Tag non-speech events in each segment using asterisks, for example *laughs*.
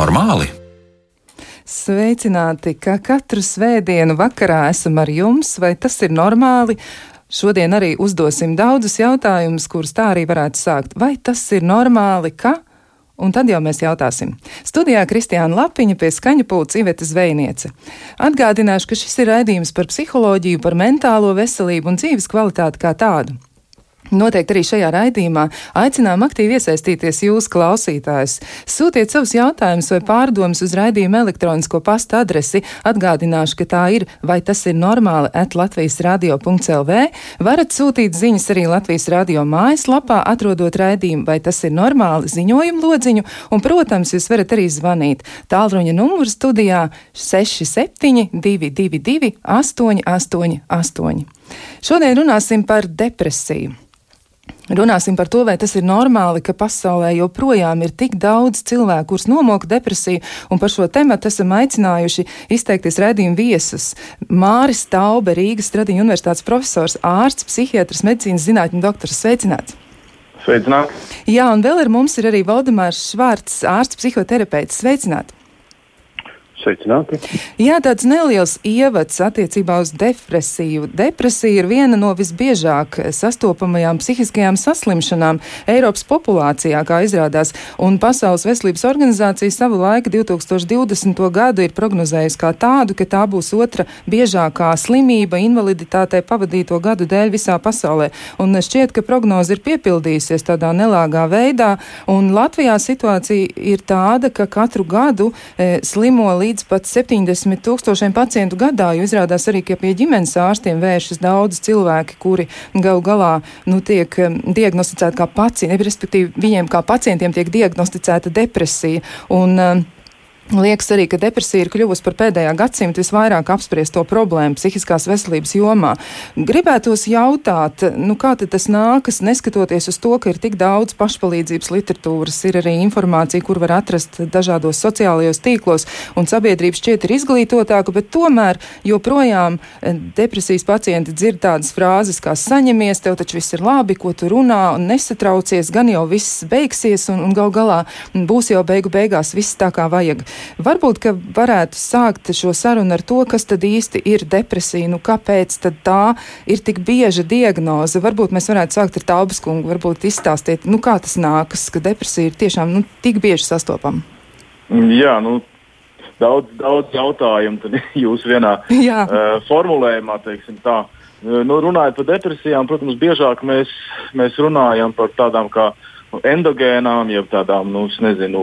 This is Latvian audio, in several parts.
Normāli? Sveicināti, ka katru svētdienu vakarā esam ar jums, vai tas ir normāli? Šodien arī uzdosim daudzus jautājumus, kurus tā arī varētu sākt. Vai tas ir normāli, ka? Un tad jau mēs jautāsim. Studijā Kristiāna Lapiņa pie skaņa pulca Iveta Zvejniece. Atgādināšu, ka šis ir raidījums par psiholoģiju, par mentālo veselību un dzīves kvalitāti kā tādu. Noteikti arī šajā raidījumā aicinām aktīvi iesaistīties jūsu klausītājus. Sūtiet savus jautājumus vai pārdomas uz raidījuma elektronisko pasta adresi. Atgādināšu, ka tā ir vai tas ir normāli at Latvijas radio.lv. Varat sūtīt ziņas arī Latvijas radio mājaslapā, atrodot raidījumu vai tas ir normāli ziņojumu lodziņu, un, protams, jūs varat arī zvanīt. Tālruņa numurs studijā 67 222 888. Šodien runāsim par depresiju. Runāsim par to, vai tas ir normāli, ka pasaulē joprojām ir tik daudz cilvēku, kurus nomoka depresija, un par šo tematu esam aicinājuši izteikties redzējumu viesus. Māris Taube, Rīgas Stradiņa universitātes profesors, ārsts, psihiatrs, medicīnas zinātņu doktors. Sveicināts! Sveicināti! Jā, un vēl ar mums ir arī Valdemārs Švārds, ārsts, psihoterapeits. Sveicināti! Sveicināti. Jā, tāds neliels ievads attiecībā uz depresiju. Depresija ir viena no visbiežāk sastopamajām psihiskajām saslimšanām Eiropas populācijā, kā izrādās, un Pasaules veselības organizācija savu laiku 2020. gadu ir prognozējusi kā tādu, ka tā būs otra biežākā slimība invaliditātei pavadīto gadu dēļ visā pasaulē. Un šķiet, ka prognoze ir piepildījusies tādā nelāgā veidā, un Latvijā situācija ir tāda, ka katru gadu e, slimo līdz līdz pat 70 tūkstošiem pacientu gadā, jo izrādās arī, ka pie ģimenes ārstiem vēršas daudz cilvēki, kuri gal galā nu, tiek diagnosticēti kā pacienti, respektīvi viņiem kā pacientiem tiek diagnosticēta depresija. Un, um, Liekas arī, ka depresija ir kļuvusi par pēdējā gadsimta visvairāk apspriesto problēmu psihiskās veselības jomā. Gribētos jautāt, nu kā tas nākas, neskatoties uz to, ka ir tik daudz pašpalīdzības literatūras, ir arī informācija, kur var atrast dažādos sociālajos tīklos, un sabiedrība šķiet ir izglītotāka, bet tomēr joprojām eh, depresijas pacienti dzird tādas frāzes kā saņemies, tev taču viss ir labi, ko tu runā, un nesatraucies, gan jau viss beigsies, un, un gal galā būs jau beigu beigās viss tā kā vajag. Varbūt, ka varētu sākt šo sarunu ar to, kas tad īsti ir depresija, nu kāpēc tad tā ir tik bieža diagnoze. Varbūt mēs varētu sākt ar Taubas kungu, varbūt izstāstīt, nu kā tas nākas, ka depresija ir tiešām nu, tik bieži sastopama. Jā, nu daudz, daudz jautājumu *laughs* jūs vienā uh, formulējumā, teiksim tā. Uh, nu, runājot par depresijām, protams, biežāk mēs, mēs runājam par tādām kā uh, endogēnām, jeb tādām, nu, nezinu,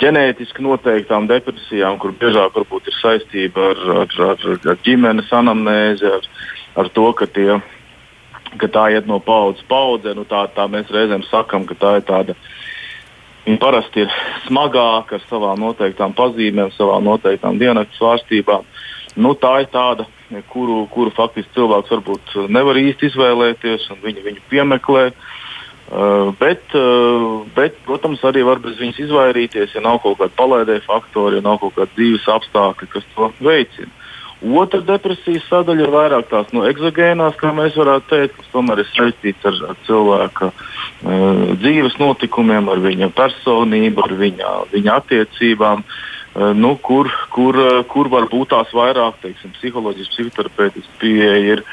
ģenētiski noteiktām depresijām, kur biežāk varbūt ir saistība ar, ar, ar, ar ģimenes anamnēzi, ar, ar to, ka, tie, ka tā iet no paudzes paudzē. Nu, tā, tā mēs reizēm sakam, ka tā ir tāda. Viņa parasti ir smagāka ar savām noteiktām pazīmēm, savām noteiktām dienas svārstībām. Nu, tā ir tāda, kuru, kuru faktiski cilvēks varbūt nevar īsti izvēlēties, un viņi viņu piemeklē. Uh, Uh, bet, uh, bet, protams, arī var bez viņas izvairīties, ja nav kaut kāda palaidēja faktori, ja nav kaut kāda dzīves apstākļi, kas to veicina. Otra depresijas sadaļa ir vairāk tās no egzogēnās, kā mēs varētu teikt, kas tomēr ir saistīts ar, ar cilvēka uh, dzīves notikumiem, ar viņa personību, ar viņa, viņa attiecībām. Uh, nu, kur, kur, uh, kur var būt tās vairāk, teiksim, psiholoģiski, psihoterapeitiski pieeja ir,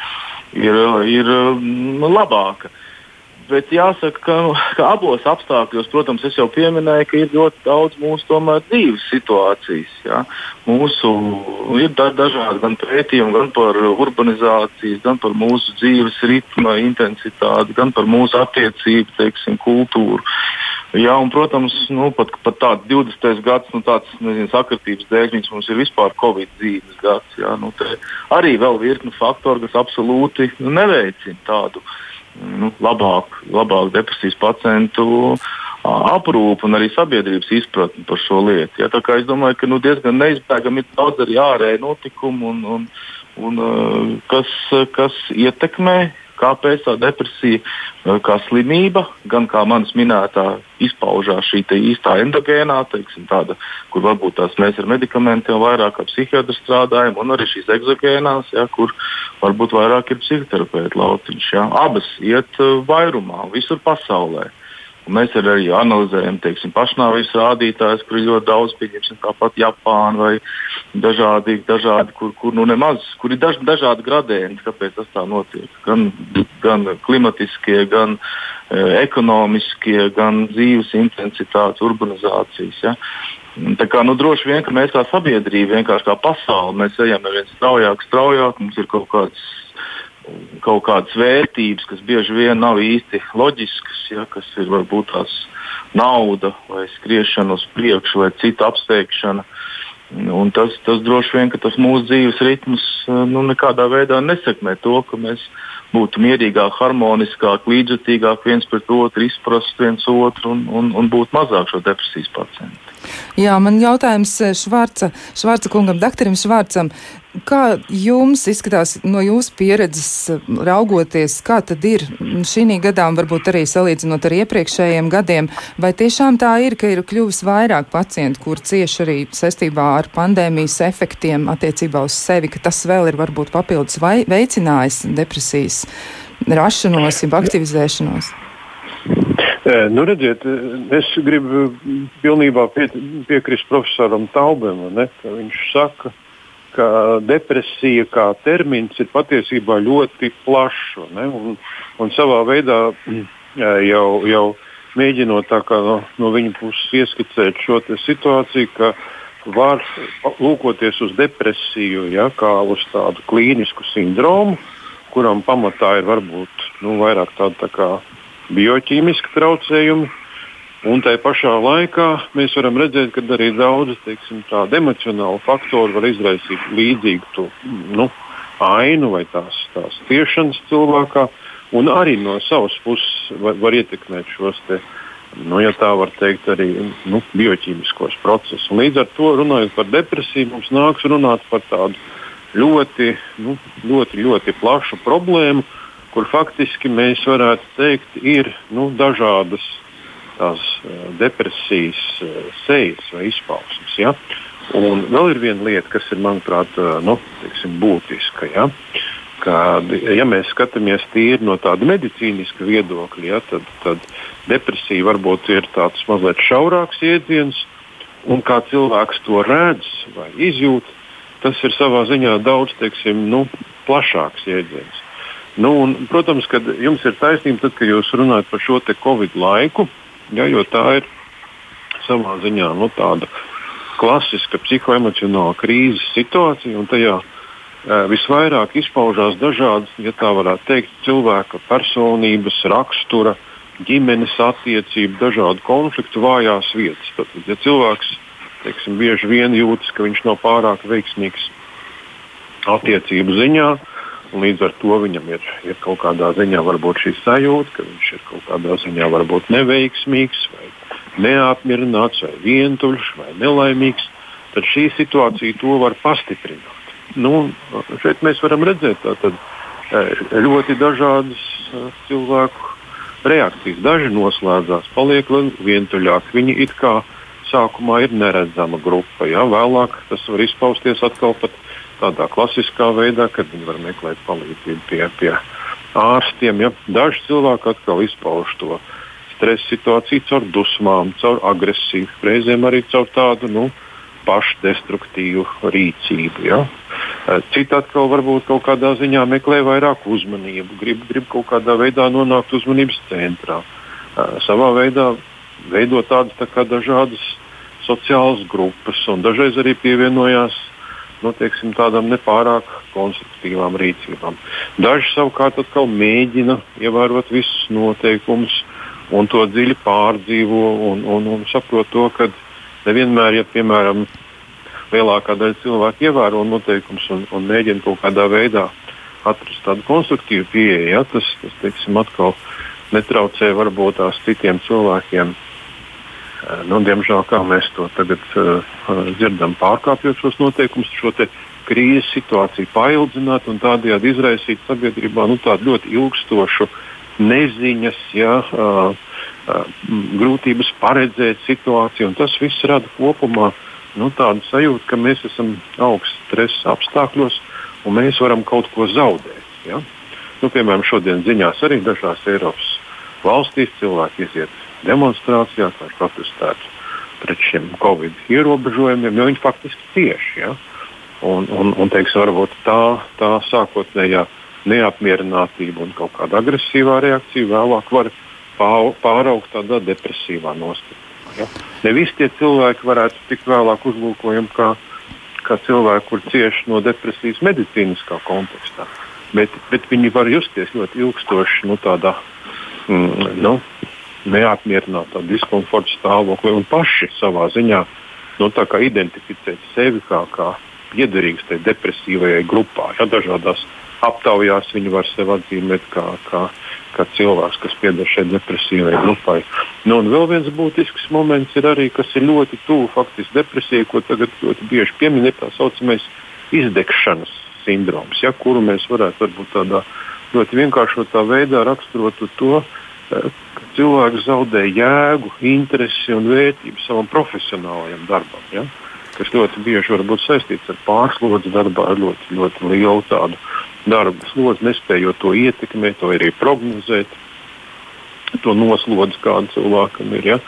ir, ir uh, labāka. Uh, Bet jāsaka, ka, nu, ka abos apstākļos, protams, es jau pieminēju, ka ir ļoti daudz mūsu tomēr, dzīves situācijas. Ja? Mūsu ir da dažādi gan pētījumi, gan par urbanizāciju, gan par mūsu dzīves ritma intensitāti, gan par mūsu attiecību, teiksim, kultūru. Jā, un, protams, nu, pat, pat tāds 20. gads, nu, tāds nezinu, sakritības dēļ, viņš mums ir vispār Covid dzīves gads. Jā, nu, arī vēl virkni faktori, kas absolūti neveicina tādu uh, nu, labāk, labāk depresijas pacientu aprūpu un arī sabiedrības izpratni par šo lietu. Ja, es domāju, ka nu, diezgan neizbēgami ir daudz arī ārēju notikumu, un, un, un, kas, kas ietekmē kāpēc tā depresija eh, kā slimība, gan kā manis minētā, izpaužās šī īstā endogēnā, teiksim, tāda, kur varbūt tās mēs ar medikamentiem vairāk kā psihiatri strādājam, un arī šīs egzogēnās, ja, kur varbūt vairāk ir psihoterapeita lauciņš. Ja. Abas iet uh, vairumā, visur pasaulē. Un mēs arī analizējam teiksim, pašnāvības rādītājus, kur ir ļoti daudz, pieņemsim, tāpat Japāna vai dažādi, dažādi kur, kur, nu nemaz, kur ir daž, dažādi gradienti, kāpēc tas tā notiek. Gan, gan klimatiskie, gan e, ekonomiskie, gan dzīves intensitātes, urbanizācijas. Ja. Tā kā, nu, droši vien, ka mēs kā sabiedrība, vienkārši kā pasaule, mēs ejam ar vien straujāk, straujāk, mums ir kaut kāds kaut kādas vērtības, kas bieži vien nav īsti loģiskas, ja, kas ir varbūt tās nauda vai skriešana uz priekšu vai cita apsteigšana. Un tas, tas droši vien, ka tas mūsu dzīves ritms nu, nekādā veidā nesekmē to, ka mēs būtu mierīgāk, harmoniskāk, līdzjūtīgāk viens pret otru, izprast viens otru un, un, un būtu mazāk šo depresijas pacientu. Jā, man jautājums Švārca, Švārca kungam, doktoram Švārcam. Kā jums izskatās no jūsu pieredzes raugoties, kā tad ir šī gadā un varbūt arī salīdzinot ar iepriekšējiem gadiem, vai tiešām tā ir, ka ir kļuvis vairāk pacientu, kur cieši arī saistībā ar pandēmijas efektiem attiecībā uz sevi, ka tas vēl ir varbūt papildus vai veicinājis depresijas rašanos, jeb aktivizēšanos? Nu, redziet, es gribu pilnībā pie, piekrist profesoram Taubem. Viņš saka, ka ka depresija kā termins ir patiesībā ļoti plašs. Un, un savā veidā jau, jau mēģinot no, no viņa puses ieskicēt šo situāciju, ka var lūkoties uz depresiju ja, kā uz tādu klīnisku sindromu, kuram pamatā ir varbūt nu, vairāk tāda tā kā bioķīmiska traucējuma Un tai pašā laikā mēs varam redzēt, ka arī daudz teiksim, tādu emocionālu faktoru var izraisīt līdzīgu to, nu, ainu vai tās, tās ciešanas cilvēkā, un arī no savas puses var, var ietekmēt šos te, nu, ja tā var teikt, arī nu, bioķīmiskos procesus. Un līdz ar to runājot par depresiju, mums nāks runāt par tādu ļoti, nu, ļoti, ļoti plašu problēmu, kur faktiski mēs varētu teikt, ir nu, dažādas tās eh, depresijas eh, sejas vai izpausmes. Ja? Un vēl ir viena lieta, kas ir, manuprāt, eh, nu, teiksim, būtiska. Ja? Kad, ja mēs skatāmies tīri no tāda medicīniska viedokļa, ja, tad, tad depresija varbūt ir tāds mazliet šaurāks jēdziens, un kā cilvēks to redz vai izjūt, tas ir savā ziņā daudz teiksim, nu, plašāks jēdziens. Nu, un, protams, ka jums ir taisnība, tad, kad jūs runājat par šo Covid laiku, Ja, jo tā ir savā ziņā nu, tāda klasiska psihoemocionāla krīzes situācija, un tajā e, visvairāk izpaužās dažādas, ja tā varētu teikt, cilvēka personības, rakstura, ģimenes attiecību, dažādu konfliktu vājās vietas. Tad, ja cilvēks teiksim, bieži vien jūtas, ka viņš nav pārāk veiksmīgs attiecību ziņā, Līdz ar to viņam ir, ir kaut kādā ziņā šī sajūta, ka viņš ir kaut kādā ziņā varbūt neveiksmīgs, vai neapmierināts, vai vientuļš, vai nelaimīgs. Tad šī situācija to var pastiprināt. Nu, šeit mēs varam redzēt tātad, e, ļoti dažādas e, cilvēku reakcijas. Daži noslēdzās, paliek vientuļāki. Viņi it kā sākumā ir neredzama grupa. Ja? Vēlāk tas var izpausties atkal pat tādā klasiskā veidā, kad viņi var meklēt palīdzību pie, pie ārstiem. Ja? Daži cilvēki atkal izpauž to stresa situāciju caur dusmām, caur agresiju, reizēm arī caur tādu nu, pašdestruktīvu rīcību. Ja? Citi atkal varbūt kaut kādā ziņā meklē vairāk uzmanību, grib, grib kaut kādā veidā nonākt uzmanības centrā. Savā veidā veidot tādas tā dažādas sociālas grupas, un dažreiz arī pievienojās nu, teiksim, tādām nepārāk konstruktīvām rīcībām. Daži savukārt atkal mēģina ievērot visus noteikumus un to dziļi pārdzīvo un, un, un saprot to, ka nevienmēr, ja piemēram lielākā daļa cilvēku ievēro noteikumus un, un mēģina kaut kādā veidā atrast tādu konstruktīvu pieeju, ja, tas, tas teiksim, atkal netraucē varbūt tās citiem cilvēkiem nu, diemžēl, kā mēs to tagad uh, dzirdam, pārkāpjot šos noteikumus, šo krīzes situāciju paildzināt un tādējādi izraisīt sabiedrībā nu, tādu ļoti ilgstošu neziņas, ja, uh, uh, grūtības paredzēt situāciju. Tas viss rada kopumā nu, tādu sajūtu, ka mēs esam augsts stresa apstākļos un mēs varam kaut ko zaudēt. Ja? Nu, piemēram, šodien ziņās arī dažās Eiropas valstīs cilvēki iziet demonstrācijās, lai protestētu pret šiem covid ierobežojumiem, jo viņi faktiski cieši. Ja? Un, un, un teiksim, varbūt tā, tā sākotnējā neapmierinātība un kaut kāda agresīvā reakcija vēlāk var pāraugt tādā depresīvā nostājā. Ja? Ne visi tie cilvēki varētu tikt vēlāk uzlūkojami kā, kā cilvēki, kur cieši no depresijas medicīniskā kontekstā. Bet, bet viņi var justies ļoti ilgstoši nu, tādā mm, nu, neapmierinātā diskomforta stāvoklī un paši savā ziņā nu, identificēt sevi kā, kā piederīgs tai depresīvajai grupā. Ja, dažādās aptaujās viņi var sevi atzīmēt kā, kā, kā cilvēks, kas pieder šai depresīvajai grupai. Nu, un vēl viens būtisks moments ir arī, kas ir ļoti tuvu faktiski depresijai, ko tagad ļoti bieži piemin, ir tā saucamais izdegšanas sindroms, ja, kuru mēs varētu varbūt tādā ļoti vienkāršotā veidā raksturot to, cilvēks zaudē jēgu, interesi un vērtību savam profesionālajam darbam. Ja kas ļoti bieži var būt saistīts ar pārslodzi darbā, ar ļoti, ļoti lielu tādu darba slodzi, nespējot to ietekmēt, to arī prognozēt, to noslodzi, kāda cilvēkam ir. Ja?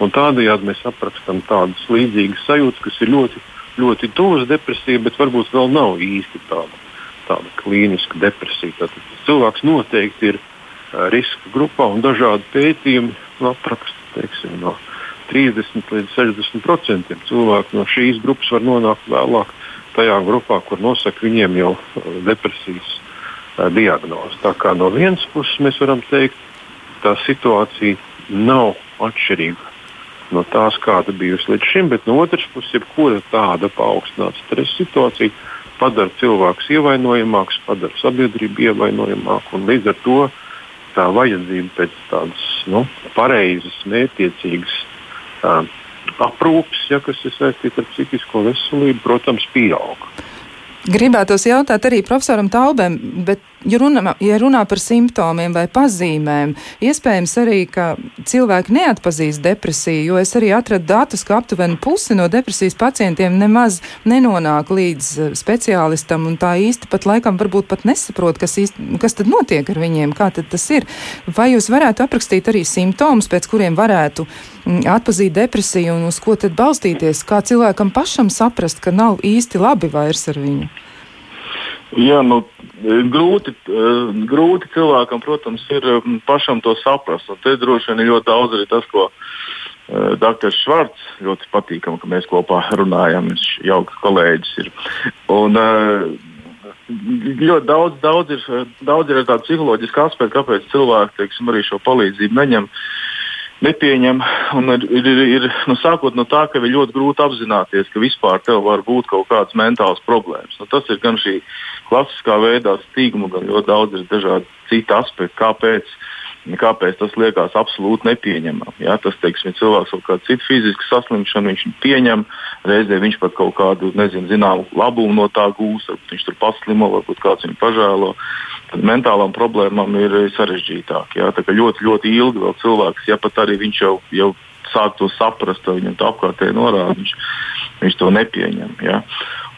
Tādējādi mēs aprakstām tādas līdzīgas sajūtas, kas ir ļoti, ļoti tuvas depresijai, bet varbūt vēl nav īsti tāda, tāda klīniska depresija. Tātad cilvēks noteikti ir uh, riska grupā un dažādi pētījumi apraksta teiksim, no 30 līdz 60 procentiem cilvēku no šīs grupas var nonākt vēlāk tajā grupā, kur nosaka viņiem jau uh, depresijas uh, diagnozi. Tā kā no vienas puses mēs varam teikt, tā situācija nav atšķirīga no tās, kāda bijusi līdz šim, bet no otras puses, jebkura tāda paaugstināta stresa situācija padara cilvēkus ievainojamākus, padara sabiedrību ievainojamāku un līdz ar to tā vajadzība pēc tādas nu, pareizas, mērķiecīgas aprūpes, ja, kas ir saistīta ar psihisko veselību, protams, pieaug. Gribētos jautāt arī profesoram Taubem, bet Ja runā, ja runā par simptomiem vai pazīmēm, iespējams arī, ka cilvēki neatpazīst depresiju, jo es arī atradu datus, ka aptuveni pusi no depresijas pacientiem nemaz nenonāk līdz eh, speciālistam, un tā īsti pat laikam varbūt pat nesaprot, kas, īsti, kas tad notiek ar viņiem, kā tad tas ir. Vai jūs varētu aprakstīt arī simptomus, pēc kuriem varētu mm, atpazīt depresiju un uz ko tad balstīties, kā cilvēkam pašam saprast, ka nav īsti labi vairs ar viņu? Jā, nu, grūti, eh, grūti cilvēkam, protams, ir mm, pašam to saprast. Un te droši vien ir ļoti daudz arī tas, ko uh, eh, Dr. Švarts ļoti patīkami, ka mēs kopā runājam. Viņš jauks kolēģis ir. Un, uh, ļoti daudz, daudz ir, daudz ir tādu psiholoģisku aspektu, kāpēc cilvēki teiksim, arī šo palīdzību neņem. Nepieņem, ir, ir, ir, nu, sākot no tā, ka ir ļoti grūti apzināties, ka vispār tev var būt kaut kādas mentālas problēmas. Nu, tas ir gan šī uh, klasiskā veidā stigmu, gan ļoti daudz ir dažādi citi aspekti, kāpēc, kāpēc tas liekas absolūti nepieņemami. Ja? Tas, teiksim, cilvēks kaut kādu citu fizisku saslimšanu viņš pieņem, reizē viņš pat kaut kādu nezinu, zināmu labumu no tā gūs, varbūt viņš tur paslimo, varbūt kāds viņu pažēlo. Tad mentālām problēmām ir sarežģītāk. Ja? Tā kā ļoti, ļoti ilgi vēl cilvēks, ja pat arī viņš jau, jau sāk to saprast, viņam tā apkārtēji norāda, viņš, viņš to nepieņem. Ja?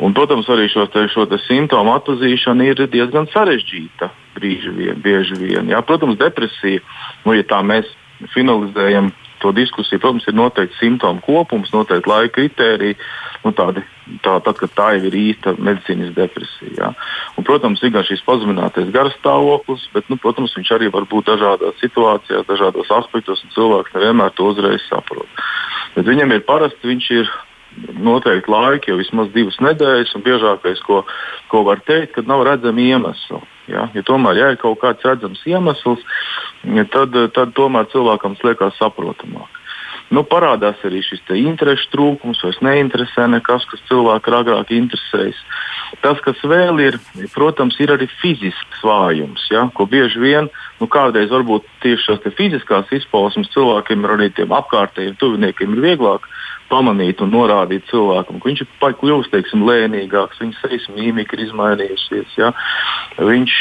Un, protams, arī šo, te, šo te simptomu atpazīšana ir diezgan sarežģīta vien, bieži vien. Jā. Protams, depresija, nu, ja tā mēs finalizējam to diskusiju, protams, ir noteikti simptomu kopums, noteikti laika kritērija. Nu, tādi, tā, tad, kad tā jau ir īsta medicīnas depresija. Jā. Un, protams, ir gan šis pazeminātais garstāvoklis, bet, nu, protams, viņš arī var būt dažādās situācijās, dažādos aspektos, un cilvēks nevienmēr to uzreiz saprot. Bet viņam ir parasti, viņš ir noteikti laiki, jau vismaz divas nedēļas, un biežākais, ko, ko var teikt, kad nav redzami iemesli. Ja? Ja tomēr, ja ir kaut kāds redzams iemesls, tad, tad tomēr cilvēkam tas liekas saprotamāk. Nu, parādās arī šis interešu trūkums, vairs neinteresē nekas, kas cilvēku agrāk interesējas. Tas, kas vēl ir, protams, ir arī fizisks vājums, ja? ko bieži vien, nu, kādreiz varbūt tieši šīs fiziskās izpausmes cilvēkiem, arī tiem apkārtējiem tuviniekiem ir vieglāk pamanīt un norādīt cilvēkam, ka viņš ir kļuvis teiksim, lēnīgāks, viņa sejas mīmika ir izmainījusies. Ja? Viņš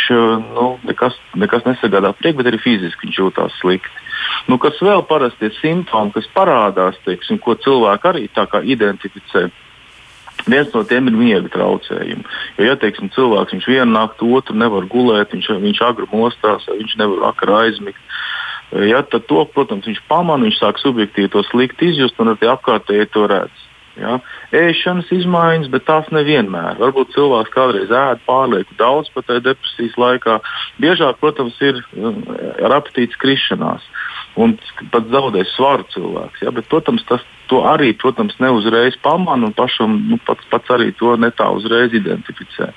nu, nekas, nekas nesagādā prieku, bet arī fiziski viņš jūtas slikti. Nu, kas vēl parasti ir simptomi, kas parādās, teiksim, ko cilvēki arī identificē. Viens no tiem ir miega traucējumi. Jo, ja teiksim, cilvēks vienu nakti, otru nevar gulēt, viņš, viņš agri mostās, viņš nevar vakarā aizmigt ja, tad to, protams, viņš pamana, viņš sāk subjektīvi to slikti izjust un arī apkārtēji to redz. Ja? Ēšanas izmaiņas, bet tās nevienmēr. Varbūt cilvēks kādreiz ēd pārlieku daudz pat tajā depresijas laikā. Biežāk, protams, ir um, ar apetītes krišanās un pat zaudē svaru cilvēks. Ja? Bet, protams, tas arī protams, ne uzreiz pamana un pašam nu, pats, pats arī to ne tā uzreiz identificē.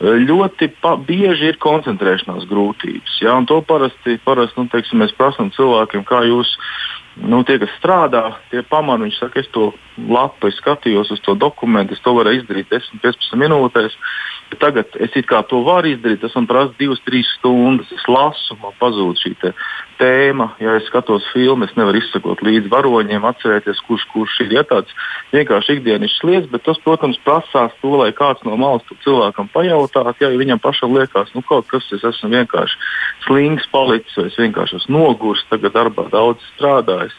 Ļoti pa, bieži ir koncentrēšanās grūtības. Ja? To parasti, parasti nu, teiksim, mēs prasām cilvēkiem, kā jūs nu, tie, kas strādā, tie pamana, viņi saka, es to lapu, es skatījos uz to dokumentu, es to varēju izdarīt 10, 15 minūtēs. Tagad es to varu izdarīt, tas man prasa 2, 3 stundas. Es lasu, man pazūd šī tēma. Ja es skatos filmu, es nevaru izsekot līdzi varoņiem, atcerēties, kurš kurš ir. Ja tāds vienkārši ikdienas lietas, bet tas, protams, prasās to, lai kāds no malas cilvēkam pajautātu, ja viņam pašam liekas, nu kaut kas, es esmu vienkārši slings palicis, vai es vienkārši esmu nogurs, tagad darbā daudz strādājis.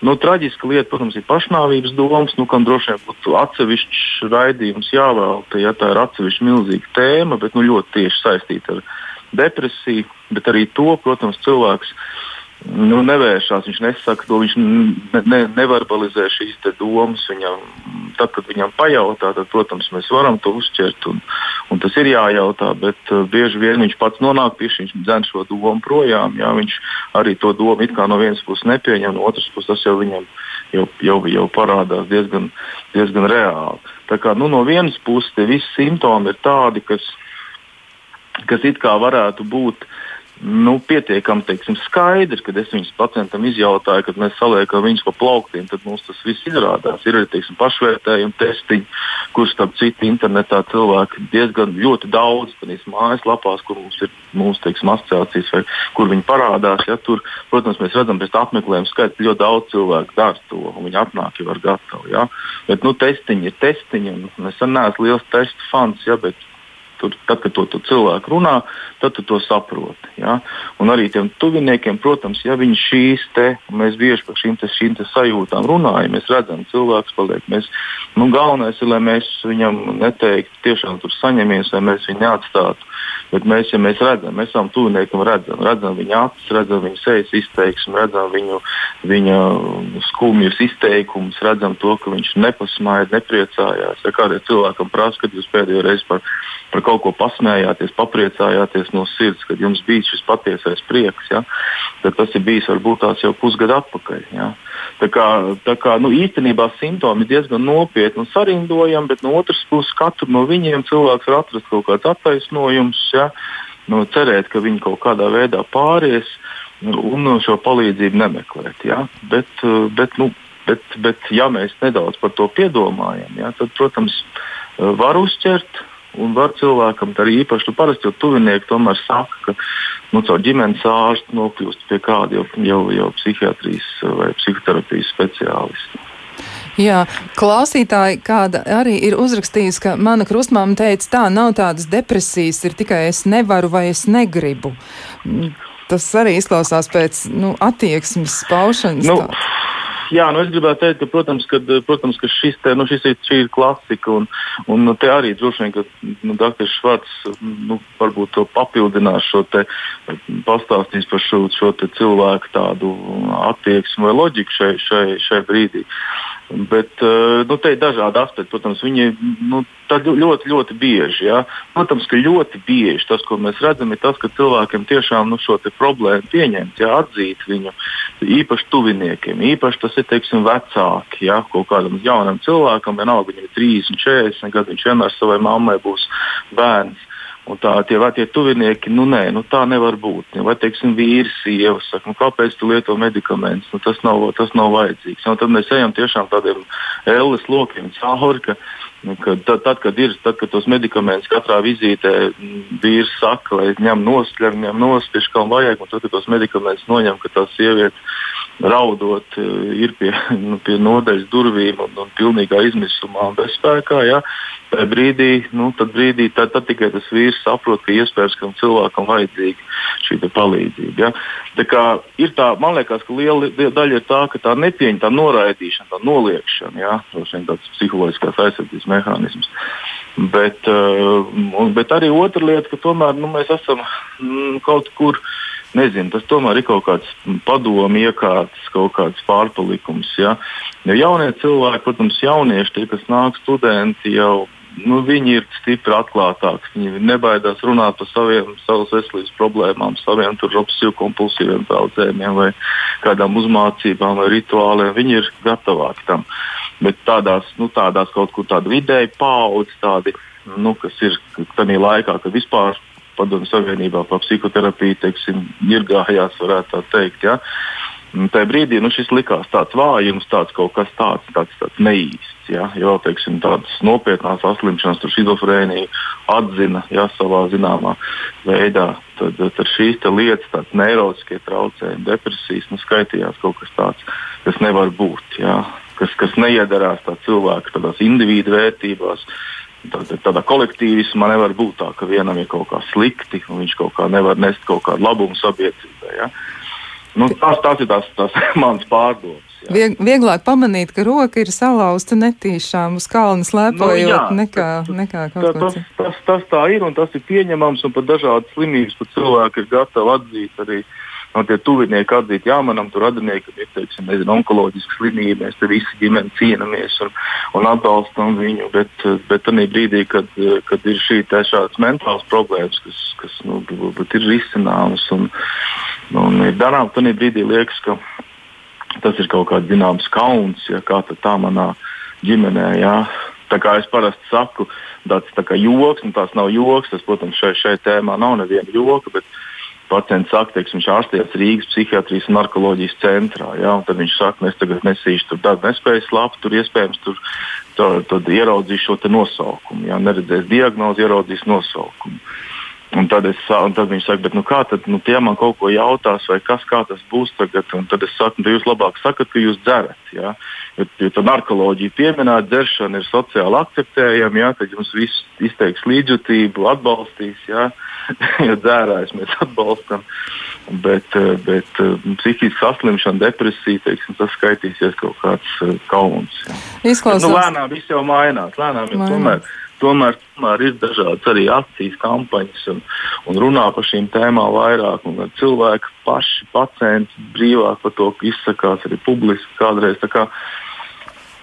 Nu, traģiska lieta, protams, ir pašnāvības domas, nu, kam droši vien būtu atsevišķs raidījums jāvēlta, ja tā ir atsevišķa milzīga tēma, bet nu, ļoti tieši saistīta ar depresiju. Bet arī to, protams, cilvēks nu, nevēršās, viņš nesaka to, viņš ne, ne, neverbalizē šīs domas. Viņam, tad, kad viņam pajautā, tad, protams, mēs varam to uzķert, un, un tas ir jājautā, bet uh, bieži vien viņš pats nonāk pie šī, viņš dzen šo domu projām. Jā, viņš arī to domu no vienas puses nepieņem, no otras puses tas jau viņam jau, jau, jau parādās diezgan, diezgan reāli. Tā kā, nu, no vienas puses visi simptomi ir tādi, kas, kas it kā varētu būt uh, nu, pietiekami teiksim, skaidrs, kad es viņus pacientam izjautāju, kad mēs saliekam viņus pa plauktiem, tad mums tas viss izrādās. Ir arī teiksim, pašvērtējumi, testiņi, kurus starp citu internetā cilvēki diezgan ļoti daudz tādās mājaslapās, kur mums ir mūsu teiksim, asociācijas vai kur viņi parādās. Ja, tur, protams, mēs redzam, ka apmeklējumu skaits ļoti daudz cilvēku dara to, un viņi atnāk jau ar gatavu. Ja. Bet nu, testiņi ir testiņi, un es neesmu liels testu fans, ja, bet Tur, tad, kad to, to cilvēku runā, tad tu to saproti. Ja? Un arī tiem tuviniekiem, protams, ja viņi šīs te, mēs bieži par šīm, te, šīm te sajūtām runājam, mēs redzam, cilvēks paliek. Mēs, nu, galvenais ir, lai mēs viņam neteiktu, tiešām tur saņemies, vai mēs viņu neatstātu. Bet mēs, ja mēs redzam, mēs esam tuviniekam, redzam, redzam viņa acis, redzam viņa sejas izteiksmi, redzam viņu, viņa skumjus izteikumus, redzam to, ka viņš nepasmāja, nepriecājās. Ja kādam cilvēkam prasa, kad jūs pēdējo reizi par, par kaut ko pasmējāties, papriecājāties no sirds, kad jums bija šis patiesais prieks, ja, tad tas ir bijis varbūt tās jau pusgadu atpakaļ. Ja. Tā kā, tā kā nu, īstenībā simptomi ir diezgan nopietni un sarindojami, bet no otras puses katru no viņiem cilvēks var atrast kaut kāds attaisnojums, ja, nu, cerēt, ka viņi kaut kādā veidā pāries un šo palīdzību nemeklēt. Ja. Bet, bet, nu, bet, bet, ja mēs nedaudz par to piedomājam, ja, tad, protams, var uzķert Un var cilvēkam arī īpaši, nu, parasti jau tuvinieki tomēr saka, ka nu, caur ģimenes ārstu nokļūst pie kāda jau, jau, jau psihiatrijas vai psihoterapijas speciālista. Jā, klausītāji kāda arī ir uzrakstījusi, ka mana krustmāma teica, tā nav tādas depresijas, ir tikai es nevaru vai es negribu. Tas arī izklausās pēc nu, attieksmes paušanas. Nu, tā. Jā, nu es gribētu teikt, ka, protams, ka, protams, ka šis, te, nu, šis ir, ir klasika. Un, un nu, te arī droši vien, ka nu, Dr. Švarts nu, varbūt to papildinās, šo te, pastāstīs par šo, šo cilvēku tādu attieksmi vai loģiku šai, šai, šai brīdī. Bet eh, nu, te ir dažādi aspekti. Protams, viņi nu, ļoti, ļoti bieži. Ja? Protams, ka ļoti bieži tas, ko mēs redzam, ir tas, ka cilvēkiem tiešām nu, šo problēmu pieņemt, ja? atzīt viņu īpaši tuviniekiem. Īpaši tas ir teiksim, vecāki. Ja? Kaut kādam jaunam cilvēkam, vienalga viņam ir 30, 40 gadi, viņš vienmēr savai mammai būs bērns. Un tā tie, tie tuvinieki, nu nē, nu tā nevar būt. Vai, teiksim, vīrs, sieva saka, nu, kāpēc tu lieto medikamentus? Nu, tas, nav, tas nav vajadzīgs. Un tad mēs ejam tiešām tādiem ēles lokiem cauri, ka, nu, ka tad, tad, kad ir, tad, kad tos medikamentus katrā vizītē vīrs saka, lai ņem nost, ņem, nost, tieši kā vajag, un tad, kad tos medikamentus noņem, ka tā sieviete raudot, ir pie, *laughs* nu, pie nodaļas durvīm un, un pilnīgā izmisumā un bezspēkā. Ja? Tajā brīdī, nu, tad, brīdī tad, tad tikai tas vīrs saprot, ka iespējams ka cilvēkam vajadzīga šī palīdzība. Ja? Tā kā tā, man liekas, ka liela daļa ir tā, ka tā nepieņemta, tā noraidīšana, tā noliekšana, ja? tas ir tāds psiholoģiskās aizsardzības mehānisms. Bet, uh, bet arī otra lieta, ka tomēr nu, mēs esam mm, kaut kur nezinu, tas tomēr ir kaut kāds padomu iekārts, kaut kāds pārpalikums. Ja? Jo jaunie cilvēki, protams, jaunieši, tie, kas nāk studenti, jau nu, viņi ir stipri atklātāki. Viņi nebaidās runāt par saviem, savas veselības problēmām, saviem obsesīvu kompulsīviem traucējumiem vai kādām uzmācībām vai rituāliem. Viņi ir gatavāki tam. Bet tādās, nu, tādās kaut kur tāda vidēja paudze, tādi, nu, kas ir tajā laikā, kad vispār padomju savienībā par psihoterapiju teiksim, ir gājās, varētu tā teikt. Ja? Tajā brīdī nu, šis likās tāds vājums, tāds kaut kas tāds, tāds, tāds neīsts. Ja? Jo teiksim, tādas nopietnas saslimšanas, schizofrēnija atzina ja, savā zināmā veidā. Tad, tad šīs lietas, tādas neirotiskie traucējumi, depresijas, nu, skaitījās kaut kas tāds, kas nevar būt. Ja? Kas, kas neiedarās tā cilvēka individu vērtībās. Tādā, tādā kolektīvismā nevar būt tā, ka vienam ir kaut kā slikti un viņš kaut kā nevar nest kaut kādu labumu sabiedrībai. Ja? Nu, tās, tās ir tās, tās *laughs* manas pārdomas. Jā. Vieg, vieglāk pamanīt, ka roka ir salauzta netīšām uz kalna slēpojot, nu, jā, nekā, nekā kaut tā, tas, tas, tas, tā ir un tas ir pieņemams, un pat dažādas slimības pat cilvēki ir gatavi atzīt arī. No tie tuvinieki atzīt, jā, manam tur radiniekam ir teiksim, nezinu, onkoloģiska slimība, mēs visi ģimeni cīnāmies un, un atbalstam viņu, bet, bet tajā brīdī, kad, kad ir šī šādas mentālas problēmas, kas, kas nu, ir risināmas un, un ir darām, tad brīdī liekas, ka tas ir kaut kāds zināms kauns, ja kā tā manā ģimenē. Ja. Tā kā es parasti saku, tāds tā kā joks, un tās nav joks, tas, protams, šai, šai tēmā nav neviena joka, bet pacients saka, teiksim, viņš ārstējas Rīgas psihiatrijas un narkoloģijas centrā. Ja, un tad viņš saka, es tagad nesīšu tur darbu nespējas lapu, tur iespējams tur, tur, tur ieraudzīšu šo nosaukumu. Ja, neredzēs diagnozi, ieraudzīs nosaukumu. Un tad, es, un tad viņš saka, nu kā tad nu, tie man kaut ko jautās, vai kas tas būs tagad. Un tad es saku, nu, jūs labāk sakat, ka jūs dzerat. Ja? Jo, jo tā narkoloģija pieminēta, dzeršana ir sociāli akceptējama, ja? tad jums viss izteiks līdzjūtību, atbalstīs. Ja? *laughs* jo dzērājus mēs atbalstam. Bet, bet psihiska saslimšana, depresija, teiksim, tas skaitīsies kaut kāds kauns. Ja? Izklausās. Bet, nu, lēnām viss jau mainās. Lēnām jau tomēr tomēr, tomēr ir dažādas arī akcijas, kampaņas un, un runā par šīm tēmām vairāk. Cilvēki paši, pacienti brīvāk par to izsakās arī publiski kādreiz. Kā,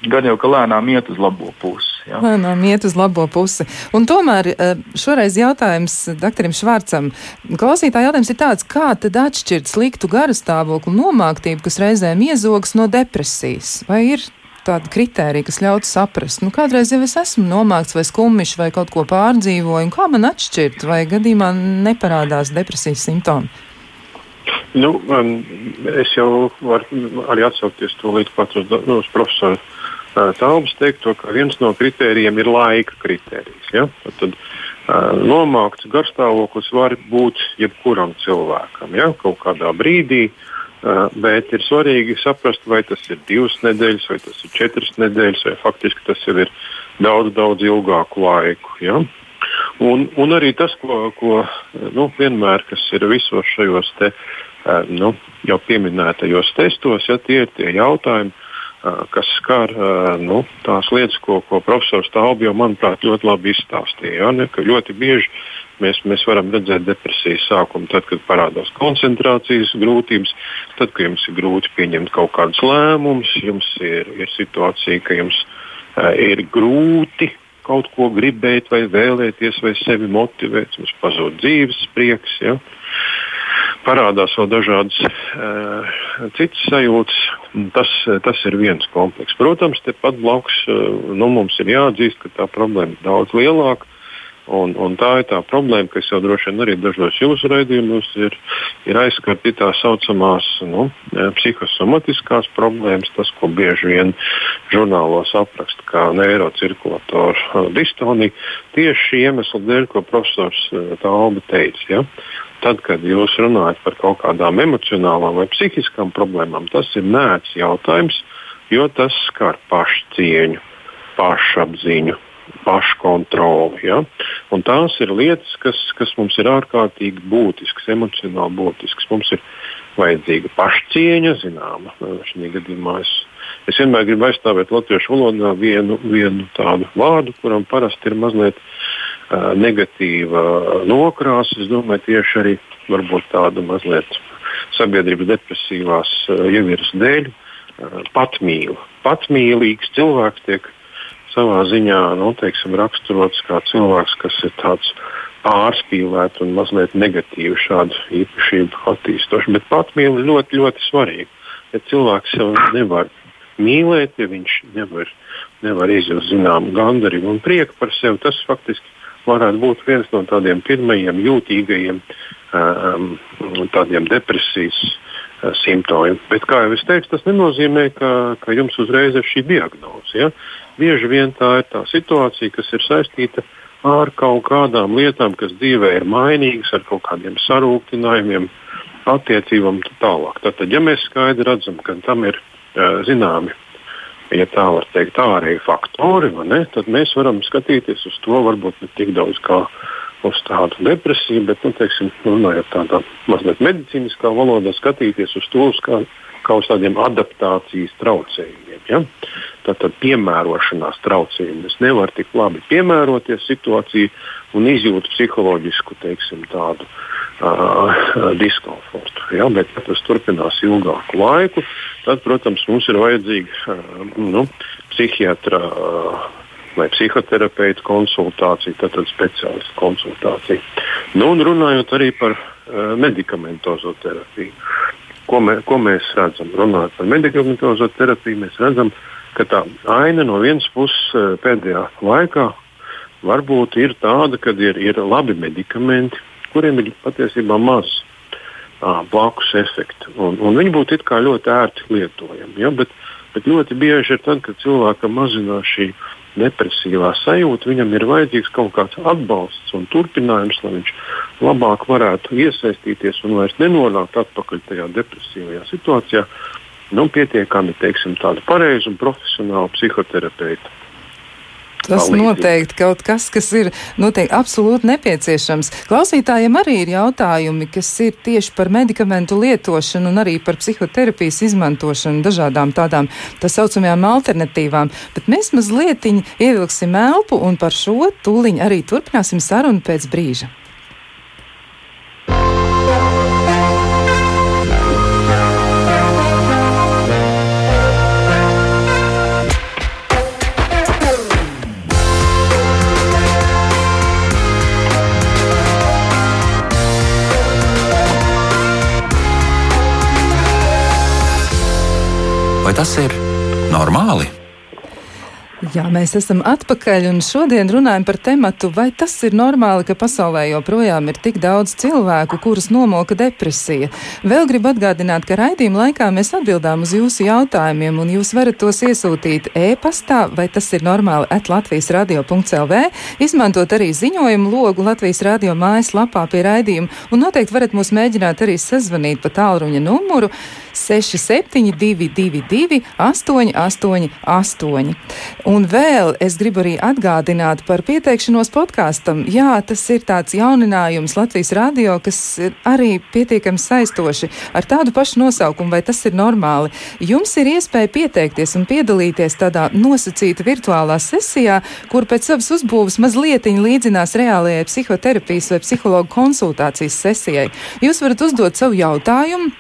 gan jau ka lēnām iet uz labo pusi. Ja. Lēnām iet uz labo pusi. Un tomēr eh, šoreiz jautājums doktoram Švarcam. Klausītāja jautājums ir tāds, kā tad atšķirt sliktu garastāvokli nomāktību, kas reizēm iezogas no depresijas? Vai ir tāda kritērija, kas ļautu saprast, nu, kādreiz jau es esmu nomākts vai skumjš vai kaut ko pārdzīvoju, un kā man atšķirt, vai gadījumā neparādās depresijas simptomi? Nu, um, es jau varu arī atsaukties to līdz pat uz, uz profesoru uh, Taubas teikto, ka viens no kritērijiem ir laika kritērijs. Ja? Tad, tad uh, nomākts garstāvoklis var būt jebkuram cilvēkam. Ja? Kaut kādā brīdī uh, Bet ir svarīgi saprast, vai tas ir divas nedēļas, vai tas ir četras nedēļas, vai faktiski tas jau ir daudz, daudz ilgāku laiku. Ja? Un, un arī tas, ko, ko nu, vienmēr ir visos šajos te, nu, jau pieminētajos testos, ja, tie ir tie jautājumi, kas skar nu, tās lietas, ko, ko profesors Taubi jau, manuprāt, ļoti labi izstāstīja. Ja, ne, ļoti bieži Mēs, mēs varam redzēt depresijas sākumu tad, kad parādās koncentrācijas grūtības, tad, kad jums ir grūti pieņemt kaut kādus lēmumus, jums ir, ir situācija, ka jums uh, ir grūti kaut ko gribēt, vai vēlēties, vai sevi motivēt, jums pazūd dzīves prieks. Ja? Parādās vēl dažādas uh, citas sajūtas. Tas, tas ir viens komplekss. Protams, tepat blakus uh, nu, mums ir jāatzīst, ka tā problēma ir daudz lielāka. Un, un tā ir tā problēma, kas jau droši vien arī dažos jūsu raidījumos ir, ir aizskarti tā saucamās nu, psihosomatiskās problēmas, tas, ko bieži vien žurnālos apraksta kā neirocirkulatoru distonija, tieši šī iemesla dēļ, ko profesors eh, Tālba teica. Ja? Tad, kad jūs runājat par kaut kādām emocionālām vai psihiskām problēmām, tas ir nērts jautājums, jo tas skar pašcieņu, pašapziņu paškontroli. Ja? Un tās ir lietas, kas, kas mums ir ārkārtīgi būtiskas, emocionāli būtiskas. Mums ir vajadzīga pašcieņa, zināma. Šajā gadījumā es, es vienmēr gribu aizstāvēt latviešu valodā vienu, vienu tādu vārdu, kuram parasti ir mazliet uh, negatīva nokrāsa. Es domāju, tieši arī tāda mazliet sabiedrības depresīvās ieviras dēļ patmīl. Patmīlīgs cilvēks tiek savā ziņā nu, teiksim, raksturots kā cilvēks, kas ir tāds pārspīlēts un mazliet negatīvi šādu īpašību attīstošs. Bet patmīlība ir ļoti, ļoti svarīga. Ja cilvēks jau nevar mīlēt, ja viņš nevar, nevar izjust zināmu gandarījumu un prieku par sevi, tas faktiski varētu būt viens no tādiem pirmajiem jūtīgajiem um, tādiem depresijas uh, simptomiem. Bet, kā jau es teicu, tas nenozīmē, ka, ka jums uzreiz ir šī diagnoze. Ja? Bieži vien tā ir tā situācija, kas ir saistīta ar kaut kādām lietām, kas dzīvē ir mainīgas, ar kaut kādiem sarūktinājumiem, attiecībām un tā tālāk. Tātad, ja mēs skaidri redzam, ka tam ir zināmi ja tā var teikt, ārēji faktori, ne, tad mēs varam skatīties uz to varbūt ne tik daudz kā uz tādu depresiju, bet, nu, teiksim, runājot tādā mazliet medicīniskā valodā, skatīties uz to uz kā, kā uz tādiem adaptācijas traucējumiem. Ja? Tātad piemērošanās traucējumi. Es nevaru tik labi piemēroties situācijai un izjūtu psiholoģisku teiksim, tādu uh, diskomfortu. Ja? Bet, ja tas turpinās ilgāku laiku, tad, protams, mums ir vajadzīga uh, nu, psihiatra uh, vai psihoterapeita konsultācija, tātad speciālistu konsultācija. Nu, un runājot arī par uh, medikamentozo terapiju. Ko, mē, ko mēs redzam? Runājot par medikamentozo terapiju, mēs redzam, ka tā aina no vienas puses pēdējā laikā varbūt ir tāda, ka ir, ir labi medikamenti, kuriem ir patiesībā maz uh, blakus efektu. Un, un viņi būtu ļoti ērti lietojami. Ja? Bet, bet ļoti bieži ir tad, kad cilvēkam mazinās šī depresīvā sajūta, viņam ir vajadzīgs kaut kāds atbalsts un turpinājums, lai viņš labāk varētu iesaistīties un vairs nenonākt atpakaļ tajā depresīvajā situācijā. Nu, pietiekami teiksim, tādu pareizu un profesionālu psihoterapeitu Tas noteikti kaut kas, kas ir noteikti absolūti nepieciešams. Klausītājiem arī ir jautājumi, kas ir tieši par medikamentu lietošanu un arī par psihoterapijas izmantošanu, dažādām tādām tā saucamajām alternatīvām. Bet mēs mazliet ievilksim elpu un par šo tūliņu arī turpināsim sarunu pēc brīža. Tas ir normāli? Jā, mēs esam atpakaļ un šodien runājam par tematu, vai tas ir normāli, ka pasaulē joprojām ir tik daudz cilvēku, kurus nomoka depresija. Vēl gribu atgādināt, ka raidījuma laikā mēs atbildām uz jūsu jautājumiem, un jūs varat tos iesūtīt e-pastā, vai tas ir normāli at Latvijas radio.lv, izmantot arī ziņojumu logu Latvijas radio mājaslapā pie raidījuma, un noteikti varat mūs mēģināt arī sazvanīt pa tālruņa numuru 6722 888. Un vēl es gribu arī atgādināt par pieteikšanos podkāstam. Jā, tas ir tāds jauninājums Latvijas radio, kas arī pietiekami saistoši ar tādu pašu nosaukumu, vai tas ir normāli. Jums ir iespēja pieteikties un piedalīties tādā nosacīta virtuālā sesijā, kur pēc savas uzbūves mazliet līdzinās reālajai psihoterapijas vai psihologu konsultācijas sesijai. Jūs varat uzdot savu jautājumu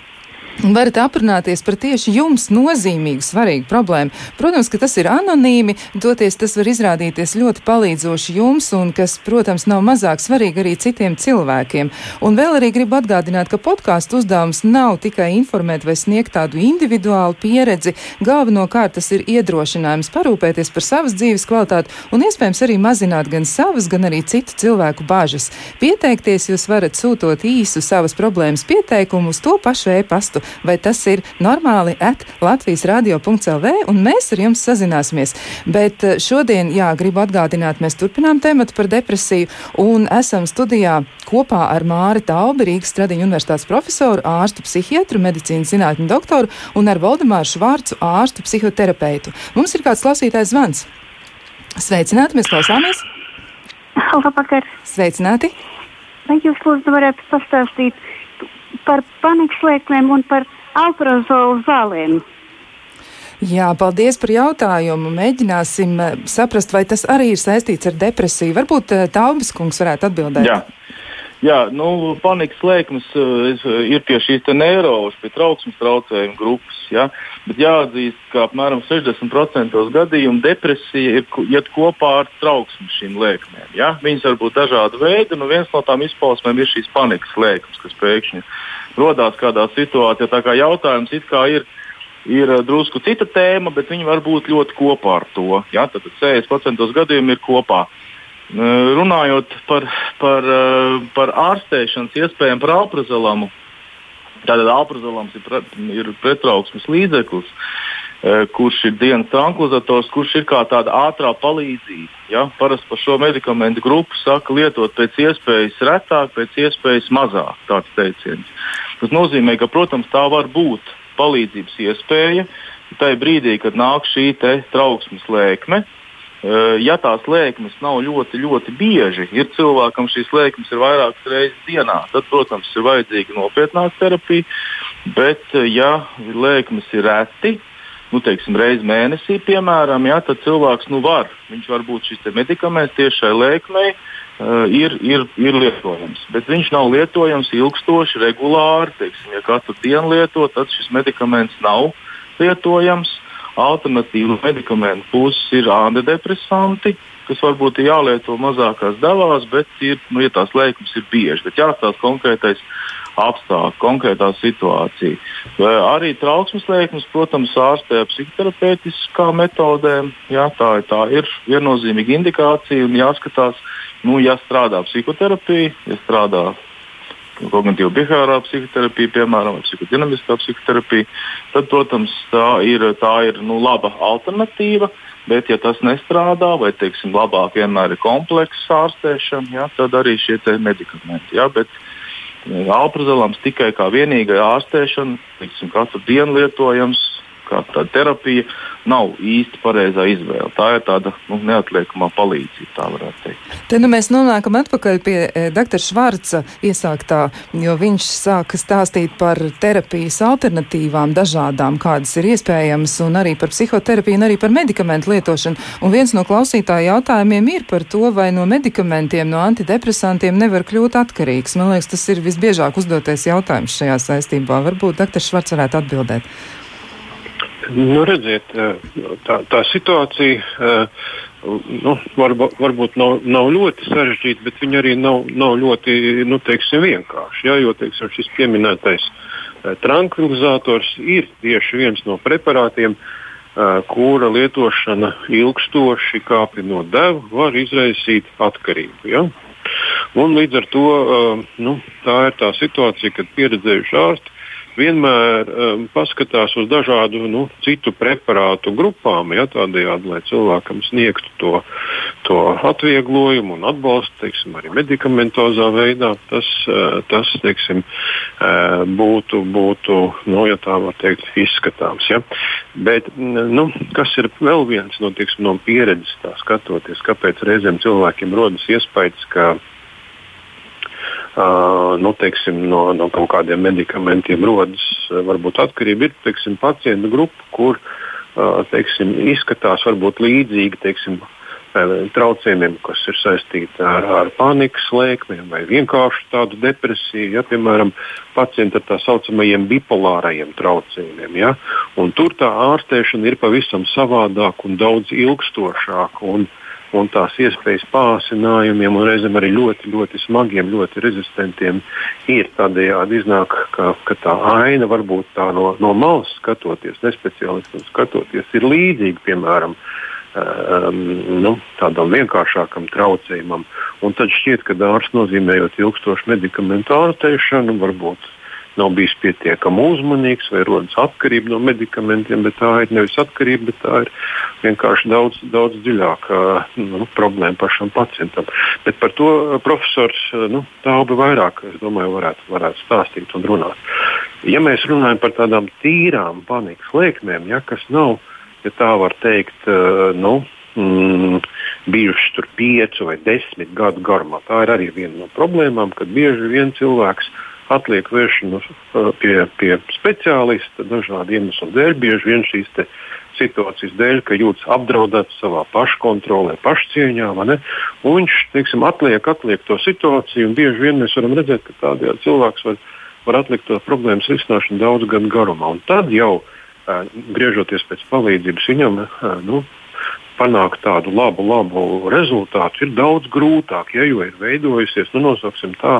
varat aprunāties par tieši jums nozīmīgu, svarīgu problēmu. Protams, ka tas ir anonīmi, doties tas var izrādīties ļoti palīdzoši jums, un kas, protams, nav mazāk svarīgi arī citiem cilvēkiem. Un vēl arī gribu atgādināt, ka podkāstu uzdevums nav tikai informēt vai sniegt tādu individuālu pieredzi. Galvenokārt tas ir iedrošinājums parūpēties par savas dzīves kvalitāti un iespējams arī mazināt gan savas, gan arī citu cilvēku bažas. Pieteikties jūs varat sūtot īsu savas problēmas pieteikumu uz to pašu e-pastu vai tas ir normāli at Latvijas radio.lv, un mēs ar jums sazināsimies. Bet eh, šodien, jā, gribu atgādināt, mēs turpinām tematu par depresiju, un esam studijā kopā ar Māri Taubi, Rīgas Stradiņu universitātes profesoru, ārstu psihiatru, medicīnas zinātņu doktoru, un ar Valdemāru Švārcu, ārstu psihoterapeitu. Mums ir kāds klausītājs zvans. Sveicināti, mēs klausāmies! Labvakar! Sveicināti! Vai jūs lūdzu varētu pastāstīt, par panikas lēkmēm un par alprozolu zālēm. Jā, paldies par jautājumu. Mēģināsim eh, saprast, vai tas arī ir saistīts ar depresiju. Varbūt eh, Taubas kungs varētu atbildēt. Jā. Jā, nu, panikas lēkmes uh, ir pie šīs neirošas, pie trauksmes traucējumu grupas. Ja? Bet jāatzīst, ka apmēram 60% gadījumu depresija ir iet kopā ar trauksmi šīm lēkmēm. Ja? Viņas var būt dažādi veidi, un nu, viens no tām izpausmēm ir šīs panikas lēkmes, kas pēkšņi rodas kādā situācijā. Tā kā jautājums it kā ir ir drusku cita tēma, bet viņi var būt ļoti kopā ar to. Ja? Tad 60% gadījumu ir kopā. Runājot par, par, par ārstēšanas iespējām par alprazolamu, tātad alprazolams ir, pre, ir pretrauksmes līdzeklis, kurš ir dienas tranquilizators, kurš ir kā tāda ātrā palīdzība. Ja? Parasti par šo medikamentu grupu saka lietot pēc iespējas retāk, pēc iespējas mazāk. Tāds teiciens. Tas nozīmē, ka, protams, tā var būt palīdzības iespēja. Tajā brīdī, kad nāk šī trauksmes lēkme, Eh, ja tās lēkmes nav ļoti, ļoti bieži, ir cilvēkam šīs lēkmes ir vairākas reizes dienā, tad, protams, ir vajadzīga nopietnāka terapija. Bet, ja lēkmes ir reti, nu, teiksim, reizi mēnesī, piemēram, ja, tad cilvēks nu, var, viņš var būt šis medikaments tieši šai lēkmei. Uh, ir, ir, ir lietojams, bet viņš nav lietojams ilgstoši, regulāri. Teiksim, ja katru dienu lieto, tad šis medikaments nav lietojams. Alternatīvu medikamentu puses ir antidepresanti, kas varbūt ir jālieto mazākās devās, bet ir, nu, ja tās lēkmes ir bieži, bet jāstāsta konkrētais apstākļi, konkrētā situācija. Vai arī trauksmes lēkmes, protams, ārstē ar psihoterapeitiskām metodēm. Jā, tā, tā ir viennozīmīga indikācija un jāskatās, nu, ja strādā psihoterapija, ja strādā kognitīva behaviorālā psihoterapija, piemēram, vai psihodinamiskā psihoterapija, tad, protams, tā ir, tā ir nu, laba alternatīva. Bet, ja tas nestrādā, vai teiksim, labāk vienmēr ir kompleksa ārstēšana, ja, tad arī šie medikamenti. Ja, bet, e, Alprazolams tikai kā vienīgā ārstēšana, teiksim, katru dienu lietojams, kā tāda terapija, nav īsti pareizā izvēle. Tā ir tāda nu, neatliekamā palīdzība, tā varētu teikt. Te nu mēs nonākam atpakaļ pie e, doktora Švarca iesāktā, jo viņš sāka stāstīt par terapijas alternatīvām dažādām, kādas ir iespējamas, un arī par psihoterapiju, un arī par medikamentu lietošanu. Un viens no klausītāja jautājumiem ir par to, vai no medikamentiem, no antidepresantiem nevar kļūt atkarīgs. Man liekas, tas ir visbiežāk uzdotais jautājums šajā saistībā. Varbūt doktor Švarts varētu atbildēt. Nu, redziet, tā, tā situācija nu, var, varbūt nav, nav ļoti sarežģīta, bet viņa arī nav, nav ļoti nu, teiksim, vienkārša. Ja, jo teiksim, šis pieminētais tranquilizators ir tieši viens no preparātiem, kura lietošana ilgstoši kāpinot devu var izraisīt atkarību. Ja? Un līdz ar to nu, tā ir tā situācija, kad pieredzējuši ārsti vienmēr um, paskatās uz dažādu nu, citu preparātu grupām, ja, tādējādi, lai cilvēkam sniegtu to, to atvieglojumu un atbalstu, teiksim, arī medikamentozā veidā. Tas, uh, tas teiksim, uh, būtu, būtu nu, ja tā var teikt, izskatāms. Ja. Bet, nu, kas ir vēl viens no, teiksim, no pieredzes, skatoties, kāpēc reizēm cilvēkiem rodas iespējas, ka Uh, nu, teiksim, no, no kaut kādiem medikamentiem rodas varbūt atkarība. Ir teiksim, pacientu grupa, kur teiksim, izskatās varbūt līdzīgi teiksim, traucējumiem, kas ir saistīti ar, ar panikas lēkmēm vai vienkārši tādu depresiju. Ja, piemēram, pacienti ar tā saucamajiem bipolārajiem traucējumiem. Ja, tur tā ārstēšana ir pavisam savādāka un daudz ilgstošāka. Un, un tās iespējas pārsinājumiem un reizēm arī ļoti, ļoti smagiem, ļoti rezistentiem ir tādējādi iznāk, ka, ka tā aina varbūt tā no, no malas skatoties, nespeciālistam skatoties, ir līdzīga, piemēram, um, nu, tādam vienkāršākam traucējumam. Un tad šķiet, ka dārsts nozīmējot ilgstošu medikamentu ārstēšanu, varbūt nav bijis pietiekami uzmanīgs vai rodas atkarība no medikamentiem, bet tā ir nevis atkarība, bet tā ir vienkārši daudz, daudz dziļāka nu, problēma pašam pacientam. Bet par to eh, profesors eh, nu, Tauba vairāk domāju, varētu, varētu stāstīt un runāt. Ja mēs runājam par tādām tīrām panikas lēkmēm, ja, kas nav, ja tā var teikt, uh, nu, mm, bijušas tur piecu vai desmit gadu garumā. Tā ir arī viena no problēmām, kad bieži vien cilvēks atliek vēršanu uh, pie, pie speciālista dažādu iemeslu dēļ. Bieži vien šīs situācijas dēļ, ka jūtas apdraudēts savā paškontrolē, pašcieņā. Viņš teiksim, atliek, atliek to situāciju, un bieži vien mēs varam redzēt, ka tādējādi cilvēks var, var atlikt to problēmas risināšanu daudz gadu garumā. Un tad jau, uh, griežoties pēc palīdzības, viņam uh, nu, panākt tādu labu, labu rezultātu ir daudz grūtāk, ja, jo ir veidojusies, nu, nosauksim tā,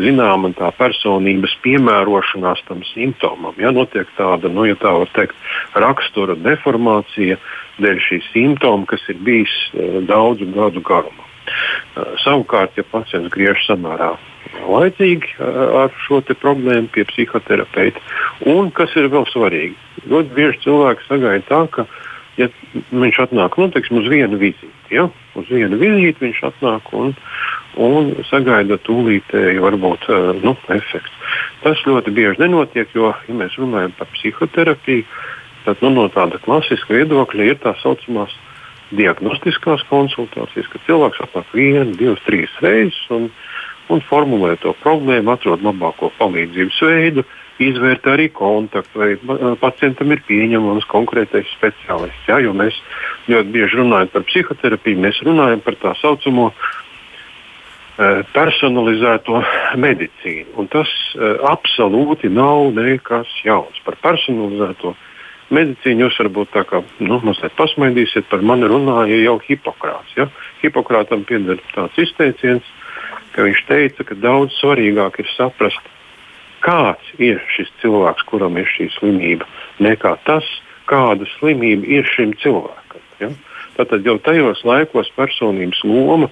zināma tā personības piemērošanās tam simptomam. Ja, notiek tāda, nu, ja tā var teikt, rakstura deformācija dēļ šī simptoma, kas ir bijis uh, daudzu gadu garumā. Uh, savukārt, ja pacients griež samērā laicīgi uh, ar šo problēmu pie psihoterapeita, un kas ir vēl svarīgi, ļoti bieži cilvēki sagaida tā, ka ja viņš atnāk nu, teiksim, uz vienu vizīti. Ja? Uz vienu vizīti viņš atnāk un, un sagaida tūlītēji varbūt eh, nu, efektu. Tas ļoti bieži nenotiek, jo, ja mēs runājam par psihoterapiju, tad nu, no tāda klasiska viedokļa ir tā saucamās diagnostiskās konsultācijas, kad cilvēks atnāk vienu, divas, trīs reizes un, un formulē to problēmu, atrod labāko palīdzības veidu, uh, izvērtē arī kontaktu, vai pacientam ir pieņemams konkrētais speciālists. Ja, jo mēs ļoti bieži runājam par psihoterapiju, mēs runājam par tā saucamo personalizēto medicīnu. Un tas absolūti nav nekas jauns. Par personalizēto medicīnu jūs varbūt tā kā nu, mazliet pasmaidīsiet, par mani runāja jau Hipokrāts. Ja? Hipokrātam pieder tāds izteiciens, ka viņš teica, ka daudz svarīgāk ir saprast, kāds ir šis cilvēks, kuram ir šī slimība, nekā tas, kāda slimība ir šim cilvēkam. Ja? Tātad jau tajos laikos personības loma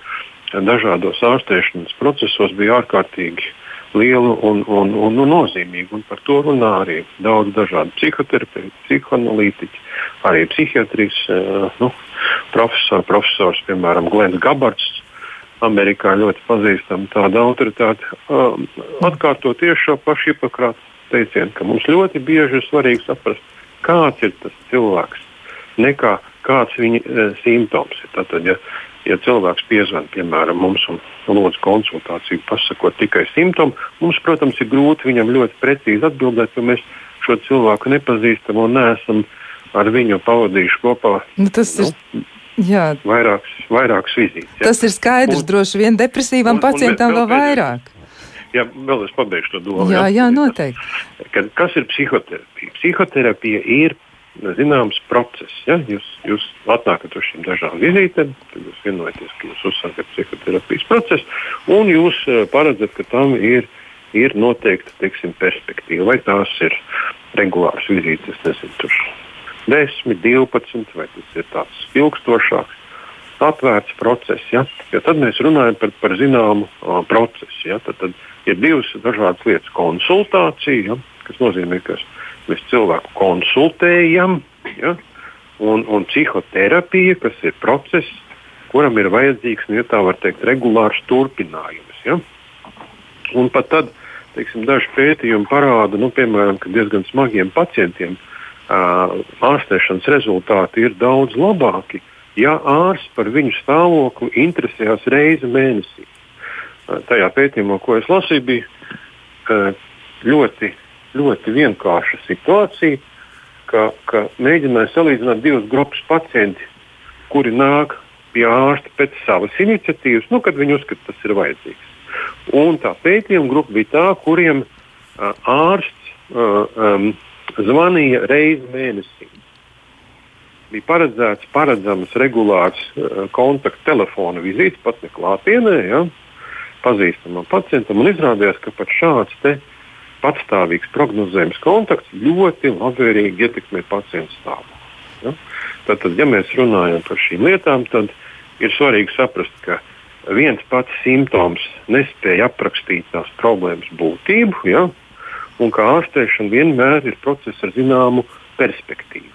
dažādos ārstēšanas procesos bija ārkārtīgi liela un, un, un, un nozīmīga. Un par to runā arī daudz dažādu psihoterapeiti, psihoanalītiķi, arī psihiatrijas uh, nu, profesori, profesors, piemēram, Glens Gabards, Amerikā ļoti pazīstama tāda autoritāte, um, atkārto tieši šo pašu Hipokrāta teicienu, ka mums ļoti bieži ir svarīgi saprast, kāds ir tas cilvēks, nekā kāds viņa e, simptoms ir. Tātad, ja, ja cilvēks piezvan piemēram mums un lūdz konsultāciju, pasakot tikai simptomu, mums, protams, ir grūti viņam ļoti precīzi atbildēt, jo mēs šo cilvēku nepazīstam un neesam ar viņu pavadījuši kopā. Nu, tas nu, ir Jā. vairākas, vairākas vizītes. Jā. Tas ir skaidrs, un, droši vien depresīvam un, pacientam un vēl, vēl vairāk. Jā, vēl es pabeigšu to domu. Jā, jā, noteikti. Kad, kas ir psihoterapija? Psihoterapija ir zināms process. Ja? Jūs, jūs atnākat uz šīm dažādām vizītēm, tad jūs vienojaties, ka jūs uzsākat psihoterapijas procesu, un jūs uh, paredzat, ka tam ir, ir noteikta teiksim, perspektīva. Vai tās ir regulāras vizītes, nezinu, tur 10, 12, vai tas ir tāds ilgstošāks, atvērts process. Ja? Jo tad mēs runājam par, par zināmu uh, procesu. Ja? Tad, tad ir divas dažādas lietas. Konsultācija, ja? kas nozīmē, ka mēs cilvēku konsultējam, ja? un, un psihoterapija, kas ir process, kuram ir vajadzīgs nu, ja teikt, regulārs turpinājums. Ja? Un pat tad, teiksim, daži pētījumi parāda, nu, piemēram, ka diezgan smagiem pacientiem uh, ārstēšanas rezultāti ir daudz labāki, ja ārsts par viņu stāvokli interesējās reizi mēnesī. Tajā pētījumā, ko es lasīju, bija ļoti, ļoti vienkārša situācija, ka, ka mēģināja salīdzināt divas grupas pacienti, kuri nāk pie ārsta pēc savas iniciatīvas, nu, kad viņi uzskata, tas ir vajadzīgs. Un tā pētījuma grupa bija tā, kuriem uh, ārsts uh, um, zvanīja reizi mēnesī. Bija paredzēts paredzamas regulārs uh, kontaktu telefona vizītes, pat ne klātienē, ja, pazīstamam pacientam. Izrādījās, ka pat šāds patstāvīgs prognozējums kontakts ļoti labvēlīgi ietekmē pacientu stāvokli. Ja. Tātad, ja mēs runājam par šīm lietām, tad ir svarīgi saprast, ka viens pats simptoms nespēja aprakstīt tās problēmas būtību. Ja, un kā ārstēšana vienmēr ir process ar zināmu perspektīvu.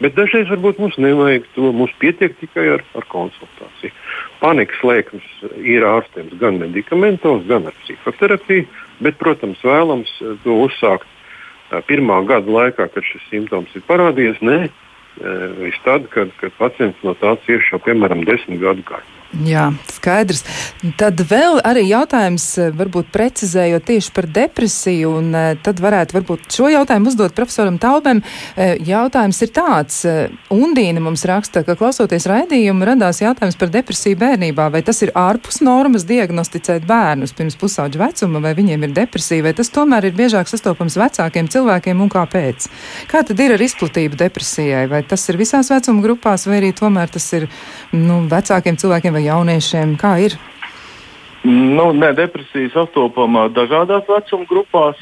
Bet dažreiz varbūt mums nevajag to, mums pietiek tikai ar, ar konsultāciju. Panikas lēkmes ir ārstēms gan medikamentos, gan ar psihoterapiju, bet, protams, vēlams eh, to uzsākt eh, pirmā gada laikā, kad šis simptoms ir parādījies. Nē, eh, viss tad, kad, kad pacients no tā cieš jau piemēram desmit gadu gaitā. Jā, skaidrs. Tad vēl arī jautājums, eh, varbūt precizējot tieši par depresiju, un eh, tad varētu varbūt šo jautājumu uzdot profesoram Taubem. Eh, jautājums ir tāds, Undīna mums raksta, ka klausoties raidījumu radās jautājums par depresiju bērnībā, vai tas ir ārpus normas diagnosticēt bērnus pirms pusauģa vecuma, vai viņiem ir depresija, vai tas tomēr ir biežāk sastopams vecākiem cilvēkiem un kāpēc? Kā tad ir ar izplatību depresijai? Vai tas ir visās vecuma grupās, vai arī tomēr tas ir nu, vecākiem cilvēkiem? vai jauniešiem? Kā ir? Nu, ne, depresija sastopama dažādās vecuma grupās.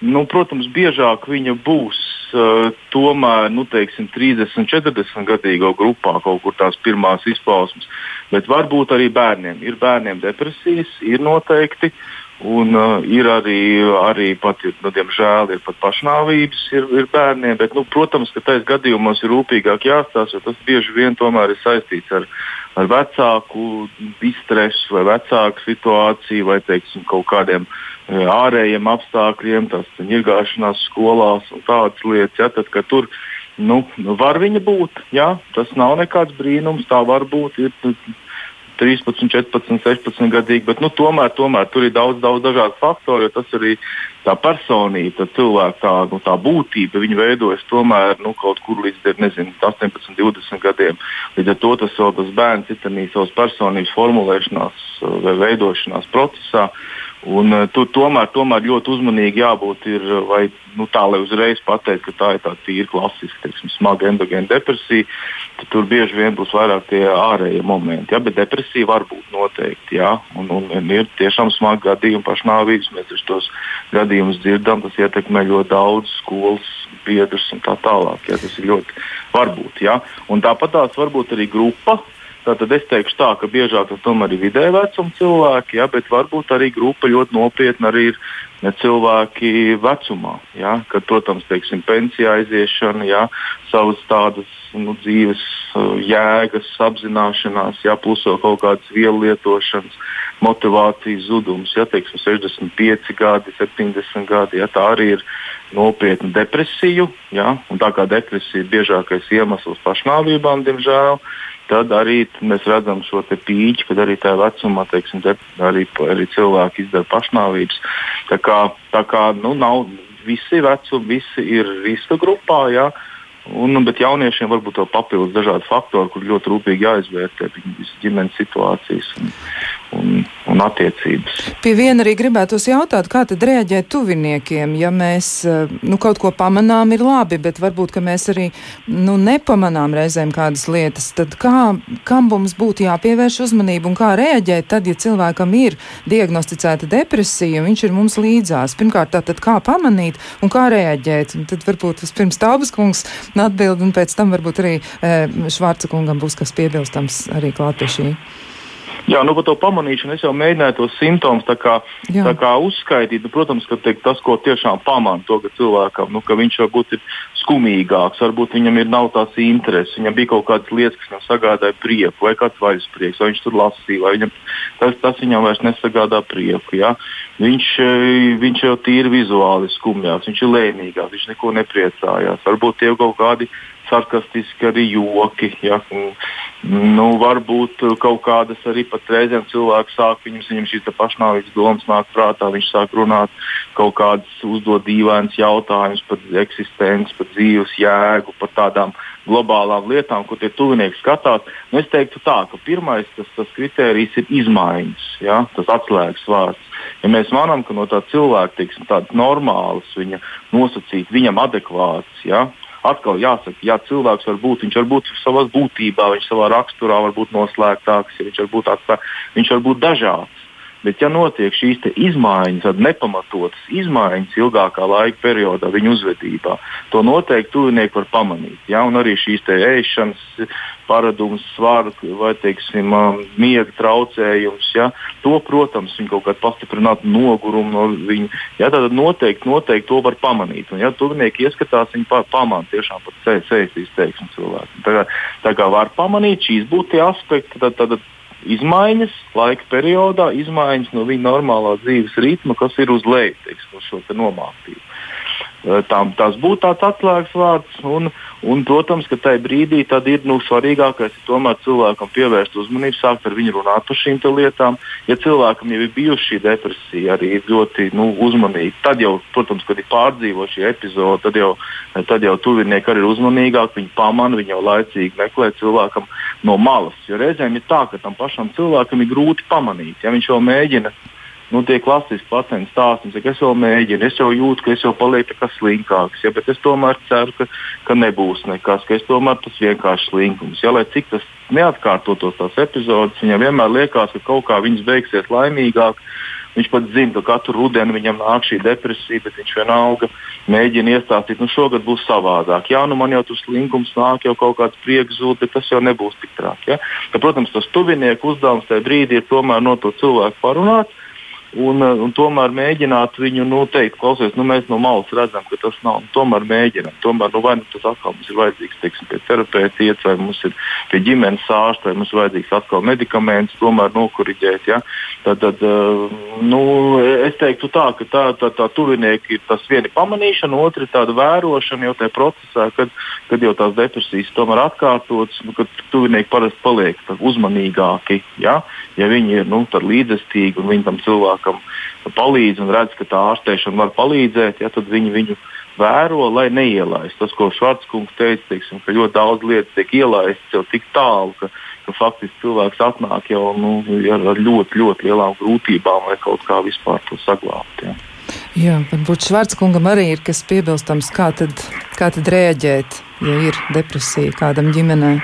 Nu, protams, biežāk viņa būs uh, tomēr nu, teiksim, 30, 40 gadīgo grupā, kaut kur tās pirmās izpausmes. Bet varbūt arī bērniem. Ir bērniem depresijas, ir noteikti. Un uh, ir arī, arī pat, nu, diemžēl, ir pat pašnāvības ir, ir bērniem. Bet, nu, protams, ka tais gadījumos ir rūpīgāk jāstāsta, jo tas bieži vien tomēr ir saistīts ar ar vecāku distresu vai vecāku situāciju vai teiksim, kaut kādiem e, ārējiem apstākļiem, tās ņirgāšanās skolās un tādas lietas. Ja, tad, tur nu, var viņa būt, ja, tas nav nekāds brīnums, tā var būt. Ir, 13, 14, 16 gadīgi, bet nu, tomēr, tomēr tur ir daudz, daudz dažādu faktoru. Tas arī tā personība, tā cilvēka tā, nu, tā būtība, viņa veidojas tomēr nu, kaut kur līdz nezinu, 18, 20 gadiem. Līdz ar to tas vēl tas bērns ir savas personības formulēšanās vai veidošanās procesā. Un, uh, tu, tomēr, tomēr ļoti uzmanīgi jābūt, ir, vai nu, tā, lai uzreiz pateiktu, ka tā ir tā tīra klasiska, teiksim, smaga endogēna depresija, tad tur bieži vien būs vairāk tie ārējie momenti. Ja? Bet depresija var būt noteikti. Ja? Un, un, un ir tiešām smagi gadījumi, pašnāvības. Mēs tos gadījumus dzirdam, tas ietekmē ļoti daudz skolas biedrus un tā tālāk. Ja? Tas ir ļoti varbūt. Ja? Un tāpat tās varbūt arī grupa Tātad es teikšu tā, ka biežāk tas tomēr ir vidēja vecuma cilvēki, ja, bet varbūt arī grupa ļoti nopietni arī ir cilvēki vecumā. Ja, kad, protams, teiksim, pensijā aiziešana, ja, savas tādas nu, dzīves uh, jēgas apzināšanās, ja, plus vēl kaut kādas vielu lietošanas, motivācijas zudums, ja teiksim, 65 gadi, 70 gadi, ja, tā arī ir nopietna depresija. Ja, tā kā depresija ir biežākais iemesls pašnāvībām, diemžēl tad arī mēs redzam šo pīķi, kad arī tajā vecumā teiksim, arī, arī cilvēki izdara pašnāvības. Tā kā, tā kā nu, nav visi vecumi, visi ir riska grupā. Jā. Un, bet jauniešiem varbūt vēl papildus dažādi faktori, kur ļoti rūpīgi jāizvērtē viņu ģimenes situācijas. Un, un, un attiecības. Pie viena arī gribētos jautāt, kā tad reaģēt tuviniekiem, ja mēs eh, nu, kaut ko pamanām, ir labi, bet varbūt mēs arī nu, nepamanām reizēm kādas lietas. Tad kā, kam mums būtu jāpievērš uzmanība un kā reaģēt tad, ja cilvēkam ir diagnosticēta depresija un viņš ir mums līdzās? Pirmkārt, tātad kā pamanīt un kā reaģēt? Un tad varbūt vispirms Taubas kungs atbild un pēc tam varbūt arī e, Švārca kungam būs kas piebilstams arī klāt pie šī. Jā, nu par to pamanīšanu es jau mēģināju tos simptomus tā kā, Jā. tā kā uzskaitīt. Protams, ka teik, tas, ko tiešām pamana to, ka cilvēkam, nu, ka viņš varbūt ir skumīgāks, varbūt viņam ir nav tās intereses, viņam bija kaut kādas lietas, kas viņam sagādāja prieku, vai kāds vaļasprieks, vai viņš tur lasīja, vai viņam, tas, tas viņam vairs nesagādā prieku. Ja? Viņš, viņš jau tīri vizuāli skumjāks, viņš ir lēmīgāks, viņš neko nepriecājās. Varbūt tie kaut kādi sarkastiski arī joki. Ja? Nu, varbūt kaut kādas arī pat reizēm cilvēks sāk, viņam, viņam šīs pašnāvības domas nāk prātā, viņš sāk runāt kaut kādas, uzdot dīvainas jautājumus par eksistenci, par dzīves jēgu, par tādām globālām lietām, ko tie tuvinieki skatās. Nu, es teiktu tā, ka pirmais tas, tas kriterijs ir izmaiņas, ja? tas atslēgas vārds. Ja mēs manām, ka no tā cilvēka, teiksim, tādas normālas, viņa nosacīt, viņam adekvāts, ja? Atkal jāsaka, jā, cilvēks var būt, viņš var būt savā būtībā, viņš savā raksturā var būt noslēgtāks, viņš var būt, atstā, viņš var būt dažāds. Bet, ja notiek šīs izmaiņas, tad nepamatotas izmaiņas ilgākā laika periodā viņa uzvedībā, to noteikti tuvinieki var pamanīt. Ja? Un arī šīs ēšanas paradums, svāra vai teiksim, miega traucējums, ja? to, protams, viņi kaut kādā pastiprinātu nogurumu no viņa. Ja? Tad noteikti, noteikti to var pamanīt. Un, ja tuvinieki ieskatās, viņi pa, pamana tiešām pat ceļš izteiksmi cilvēkiem. Tā kā, tā kā var pamanīt šīs būtu tie aspekti, tad, tad, izmaiņas laika periodā, izmaiņas no viņa normālā dzīves ritma, kas ir uz leju, teiksim, uz šo te nomāktību. Tām, tās būtu tāds atslēgas vārds. Un, un, protams, ka tajā brīdī ir nu, svarīgākais ir tomēr cilvēkam pievērst uzmanību, sākt ar viņu runāt par šīm lietām. Ja cilvēkam jau ir bijusi šī depresija, arī ir ļoti nu, uzmanīgi, tad jau, protams, kad ir pārdzīvot šī epizode, tad jau, tad jau tuvinieki arī ir uzmanīgāki. Viņi pamana, viņi jau laicīgi meklē cilvēkam no malas. Jo reizēm ir tā, ka tam pašam cilvēkam ir grūti pamanīt, ja viņš jau mēģina nu, tie klasiski pacienti stāsta, ka es vēl mēģinu, es jau jūtu, ka es jau palieku kā slinkāks, ja, bet es tomēr ceru, ka, ka nebūs nekas, ka es tomēr tas vienkārši slinkums. Ja, lai cik tas neatkārtotos tās epizodes, viņam vienmēr liekas, ka kaut kā viņas beigsies laimīgāk. Viņš pat zina, ka katru rudeni viņam nāk šī depresija, bet viņš vienalga mēģina iestāstīt, nu, šogad būs savādāk. Jā, nu man jau tur slinkums nāk, jau kaut kāds prieks zūd, bet tas jau nebūs tik traki. Ja? Ka, protams, tas tuvinieku uzdevums tajā brīdī ir tomēr no to cilvēku parunāt Un, eh, un tomēr mēģināt viņu nu, teikt, klausies, nu, mēs no malas redzam, ka tas nav. Tomēr mēģinām. Tomēr nu, vai nu, tas atkal mums ir vajadzīgs teiksim, pie terapeita iet, vai mums ir pie ģimenes ārsta, vai mums ir vajadzīgs atkal medikaments, tomēr nokuriģēt. Ja? Tad, tad uh, nu, es teiktu tā, ka tā, tā, tā tuvinieki ir tas viena pamanīšana, otra ir tāda vērošana jau tajā procesā, kad, kad jau tās depresijas tomēr atkārtotas, nu, kad tuvinieki parasti paliek uzmanīgāki. Ja, ja viņi ir nu, līdzestīgi un viņi tam cilvēkam cilvēkam palīdz un redz, ka tā ārstēšana var palīdzēt, ja, tad viņi viņu vēro, lai neielaistu. Tas, ko Švartskungs teica, teiksim, ka ļoti daudz lietas tiek ielaistas jau tik tālu, ka, ka faktiski cilvēks atnāk jau nu, ar, ar ļoti, ļoti lielām grūtībām, lai kaut kā vispār to saglabātu. Ja. Jā, varbūt Švartskungam arī ir kas piebilstams, kā tad, kā tad rēģēt, ja ir depresija kādam ģimenei.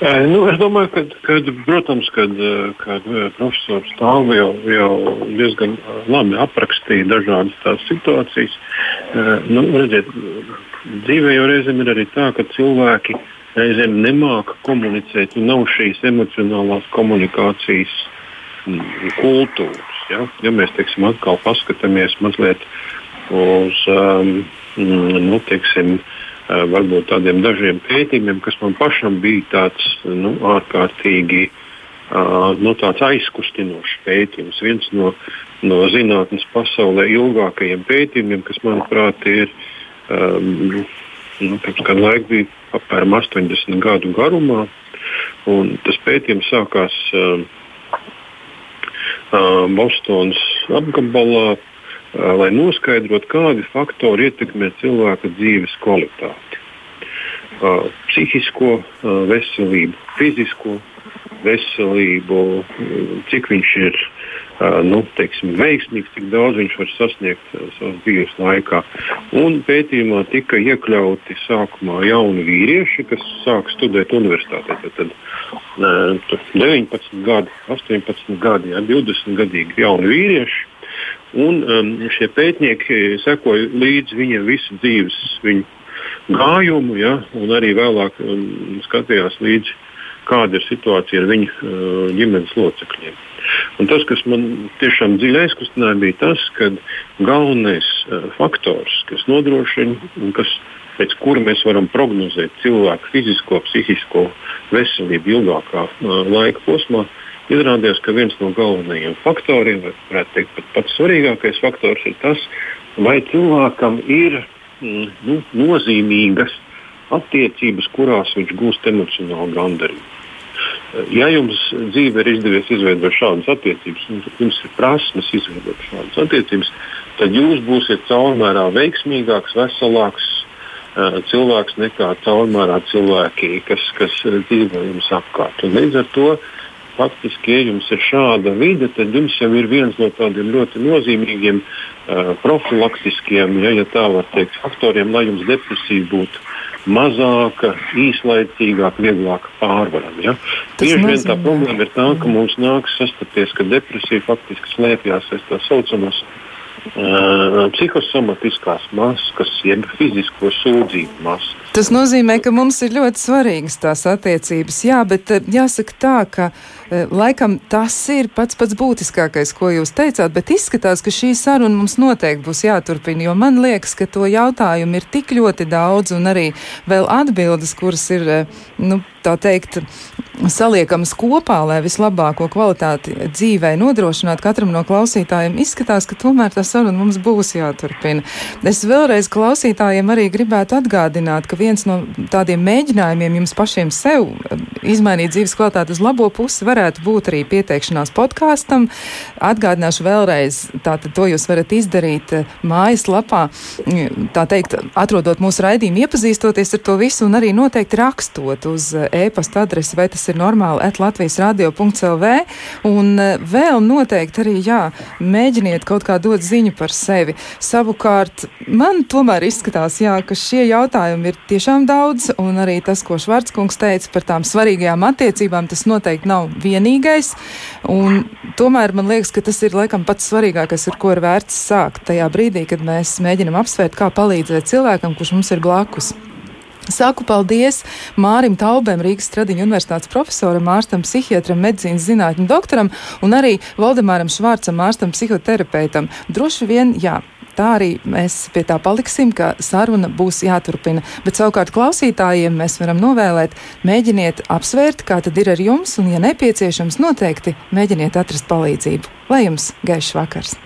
Nu, es domāju, ka, kad, protams, kad, kad profesors Stāvs jau, jau diezgan labi aprakstīja dažādas tās situācijas. Nu, redziet, dzīvē jau reizēm ir arī tā, ka cilvēki reizēm nemāca komunicēt, un nav šīs emocionālās komunikācijas kultūras. Ja, ja mēs teiksim, atkal paskatāmies mazliet uz um, nu, teiksim, uh, varbūt tādiem dažiem pētījumiem, kas man pašam bija tāds nu, ārkārtīgi nu, aizkustinošs pētījums. Viens no, no zinātnes pasaulē ilgākajiem pētījumiem, kas manuprāt ir um, nu, pirms kāda laika bija apmēram 80 gadu garumā. Tas pētījums sākās uh, Bostonas apgabalā lai noskaidrotu, kādi faktori ietekmē cilvēka dzīves kvalitāti. Psihisko veselību, fizisko veselību, cik viņš ir nu, teiksim, veiksmīgs, cik daudz viņš var sasniegt savas dzīves laikā. Un pētījumā tika iekļauti sākumā jauni vīrieši, kas sāk studēt universitātē. Tad, tad 19 gadi, 18 gadi, ja, 20 gadīgi jauni vīrieši Un um, šie pētnieki sekoja līdzi viņiem visu dzīves viņu gājumu, ja, un arī vēlāk um, skatījās līdzi, kāda ir situācija ar viņu uh, ģimenes locekļiem. Un tas, kas man tiešām dziļi aizkustināja, bija tas, ka galvenais uh, faktors, kas nodrošina un kas, pēc kura mēs varam prognozēt cilvēku fizisko, psihisko veselību ilgākā uh, laika posmā, ir Izrādījās, ka viens no galvenajiem faktoriem, vai varētu teikt, pat pats svarīgākais faktors ir tas, vai cilvēkam ir mm, nu, nozīmīgas attiecības, kurās viņš gūst emocionālu gandarījumu. Ja jums dzīvē ir izdevies izveidot šādas attiecības, un jums ir prasmes izveidot šādas attiecības, tad jūs būsiet caurmērā veiksmīgāks, veselāks uh, cilvēks nekā caurmērā cilvēki, kas, kas dzīvo jums apkārt. Un līdz ar to uh, faktiski, ja jums ir šāda vide, tad jums jau ir viens no tādiem ļoti nozīmīgiem uh, profilaktiskiem, ja, ja tā var teikt, faktoriem, lai jums depresija būtu mazāka, īslaicīgāka, vieglāk pārvarama. Ja? Tieši vien tā problēma ir tā, ka mums nākas sastapties, ka depresija faktiski slēpjas aiz tā saucamās uh, psihosomatiskās maskas, jeb fizisko sūdzību maskas. Tas nozīmē, ka mums ir ļoti svarīgas tās attiecības. Jā, bet eh, jāsaka tā, ka eh, laikam tas ir pats pats būtiskākais, ko jūs teicāt, bet izskatās, ka šī saruna mums noteikti būs jāturpina, jo man liekas, ka to jautājumu ir tik ļoti daudz un arī vēl atbildes, kuras ir, eh, nu, tā teikt, saliekamas kopā, lai vislabāko kvalitāti dzīvē nodrošinātu katram no klausītājiem, izskatās, ka tomēr tā saruna mums būs jāturpina. Es vēlreiz klausītājiem arī gribētu atgādināt, ka viens no tādiem mēģinājumiem jums pašiem sev izmainīt dzīves kvalitāti uz labo pusi varētu būt arī pieteikšanās podkāstam. Atgādināšu vēlreiz, tātad to jūs varat izdarīt eh, mājaslapā, tā teikt, atrodot mūsu raidījumu, iepazīstoties ar to visu un arī noteikti rakstot uz eh, e-pasta adresi, vai tas ir normāli at Latvijas radio.lv. Un eh, vēl noteikti arī, jā, mēģiniet kaut kā dot ziņu par sevi. Savukārt, man tomēr izskatās, jā, ka šie jautājumi ir tiešām daudz, un arī tas, ko Švartskungs teica par tām svarīgajām attiecībām, tas noteikti nav vienīgais. Tomēr man liekas, ka tas ir laikam pats svarīgākais, ar ko ir vērts sākt tajā brīdī, kad mēs mēģinam apsvērt, kā palīdzēt cilvēkam, kurš mums ir blakus. Saku paldies Mārim Taubēm, Rīgas Stradiņu universitātes profesoram, ārstam, psihiatram, medicīnas zinātņu doktoram un arī Valdemāram Švārcam, ārstam, psihoterapeitam. Droši vien, jā. Tā arī mēs pie tā paliksim, ka saruna būs jāturpina. Bet savukārt klausītājiem mēs varam novēlēt, mēģiniet apsvērt, kā tad ir ar jums, un, ja nepieciešams, noteikti mēģiniet atrast palīdzību. Lai jums gaišs vakars!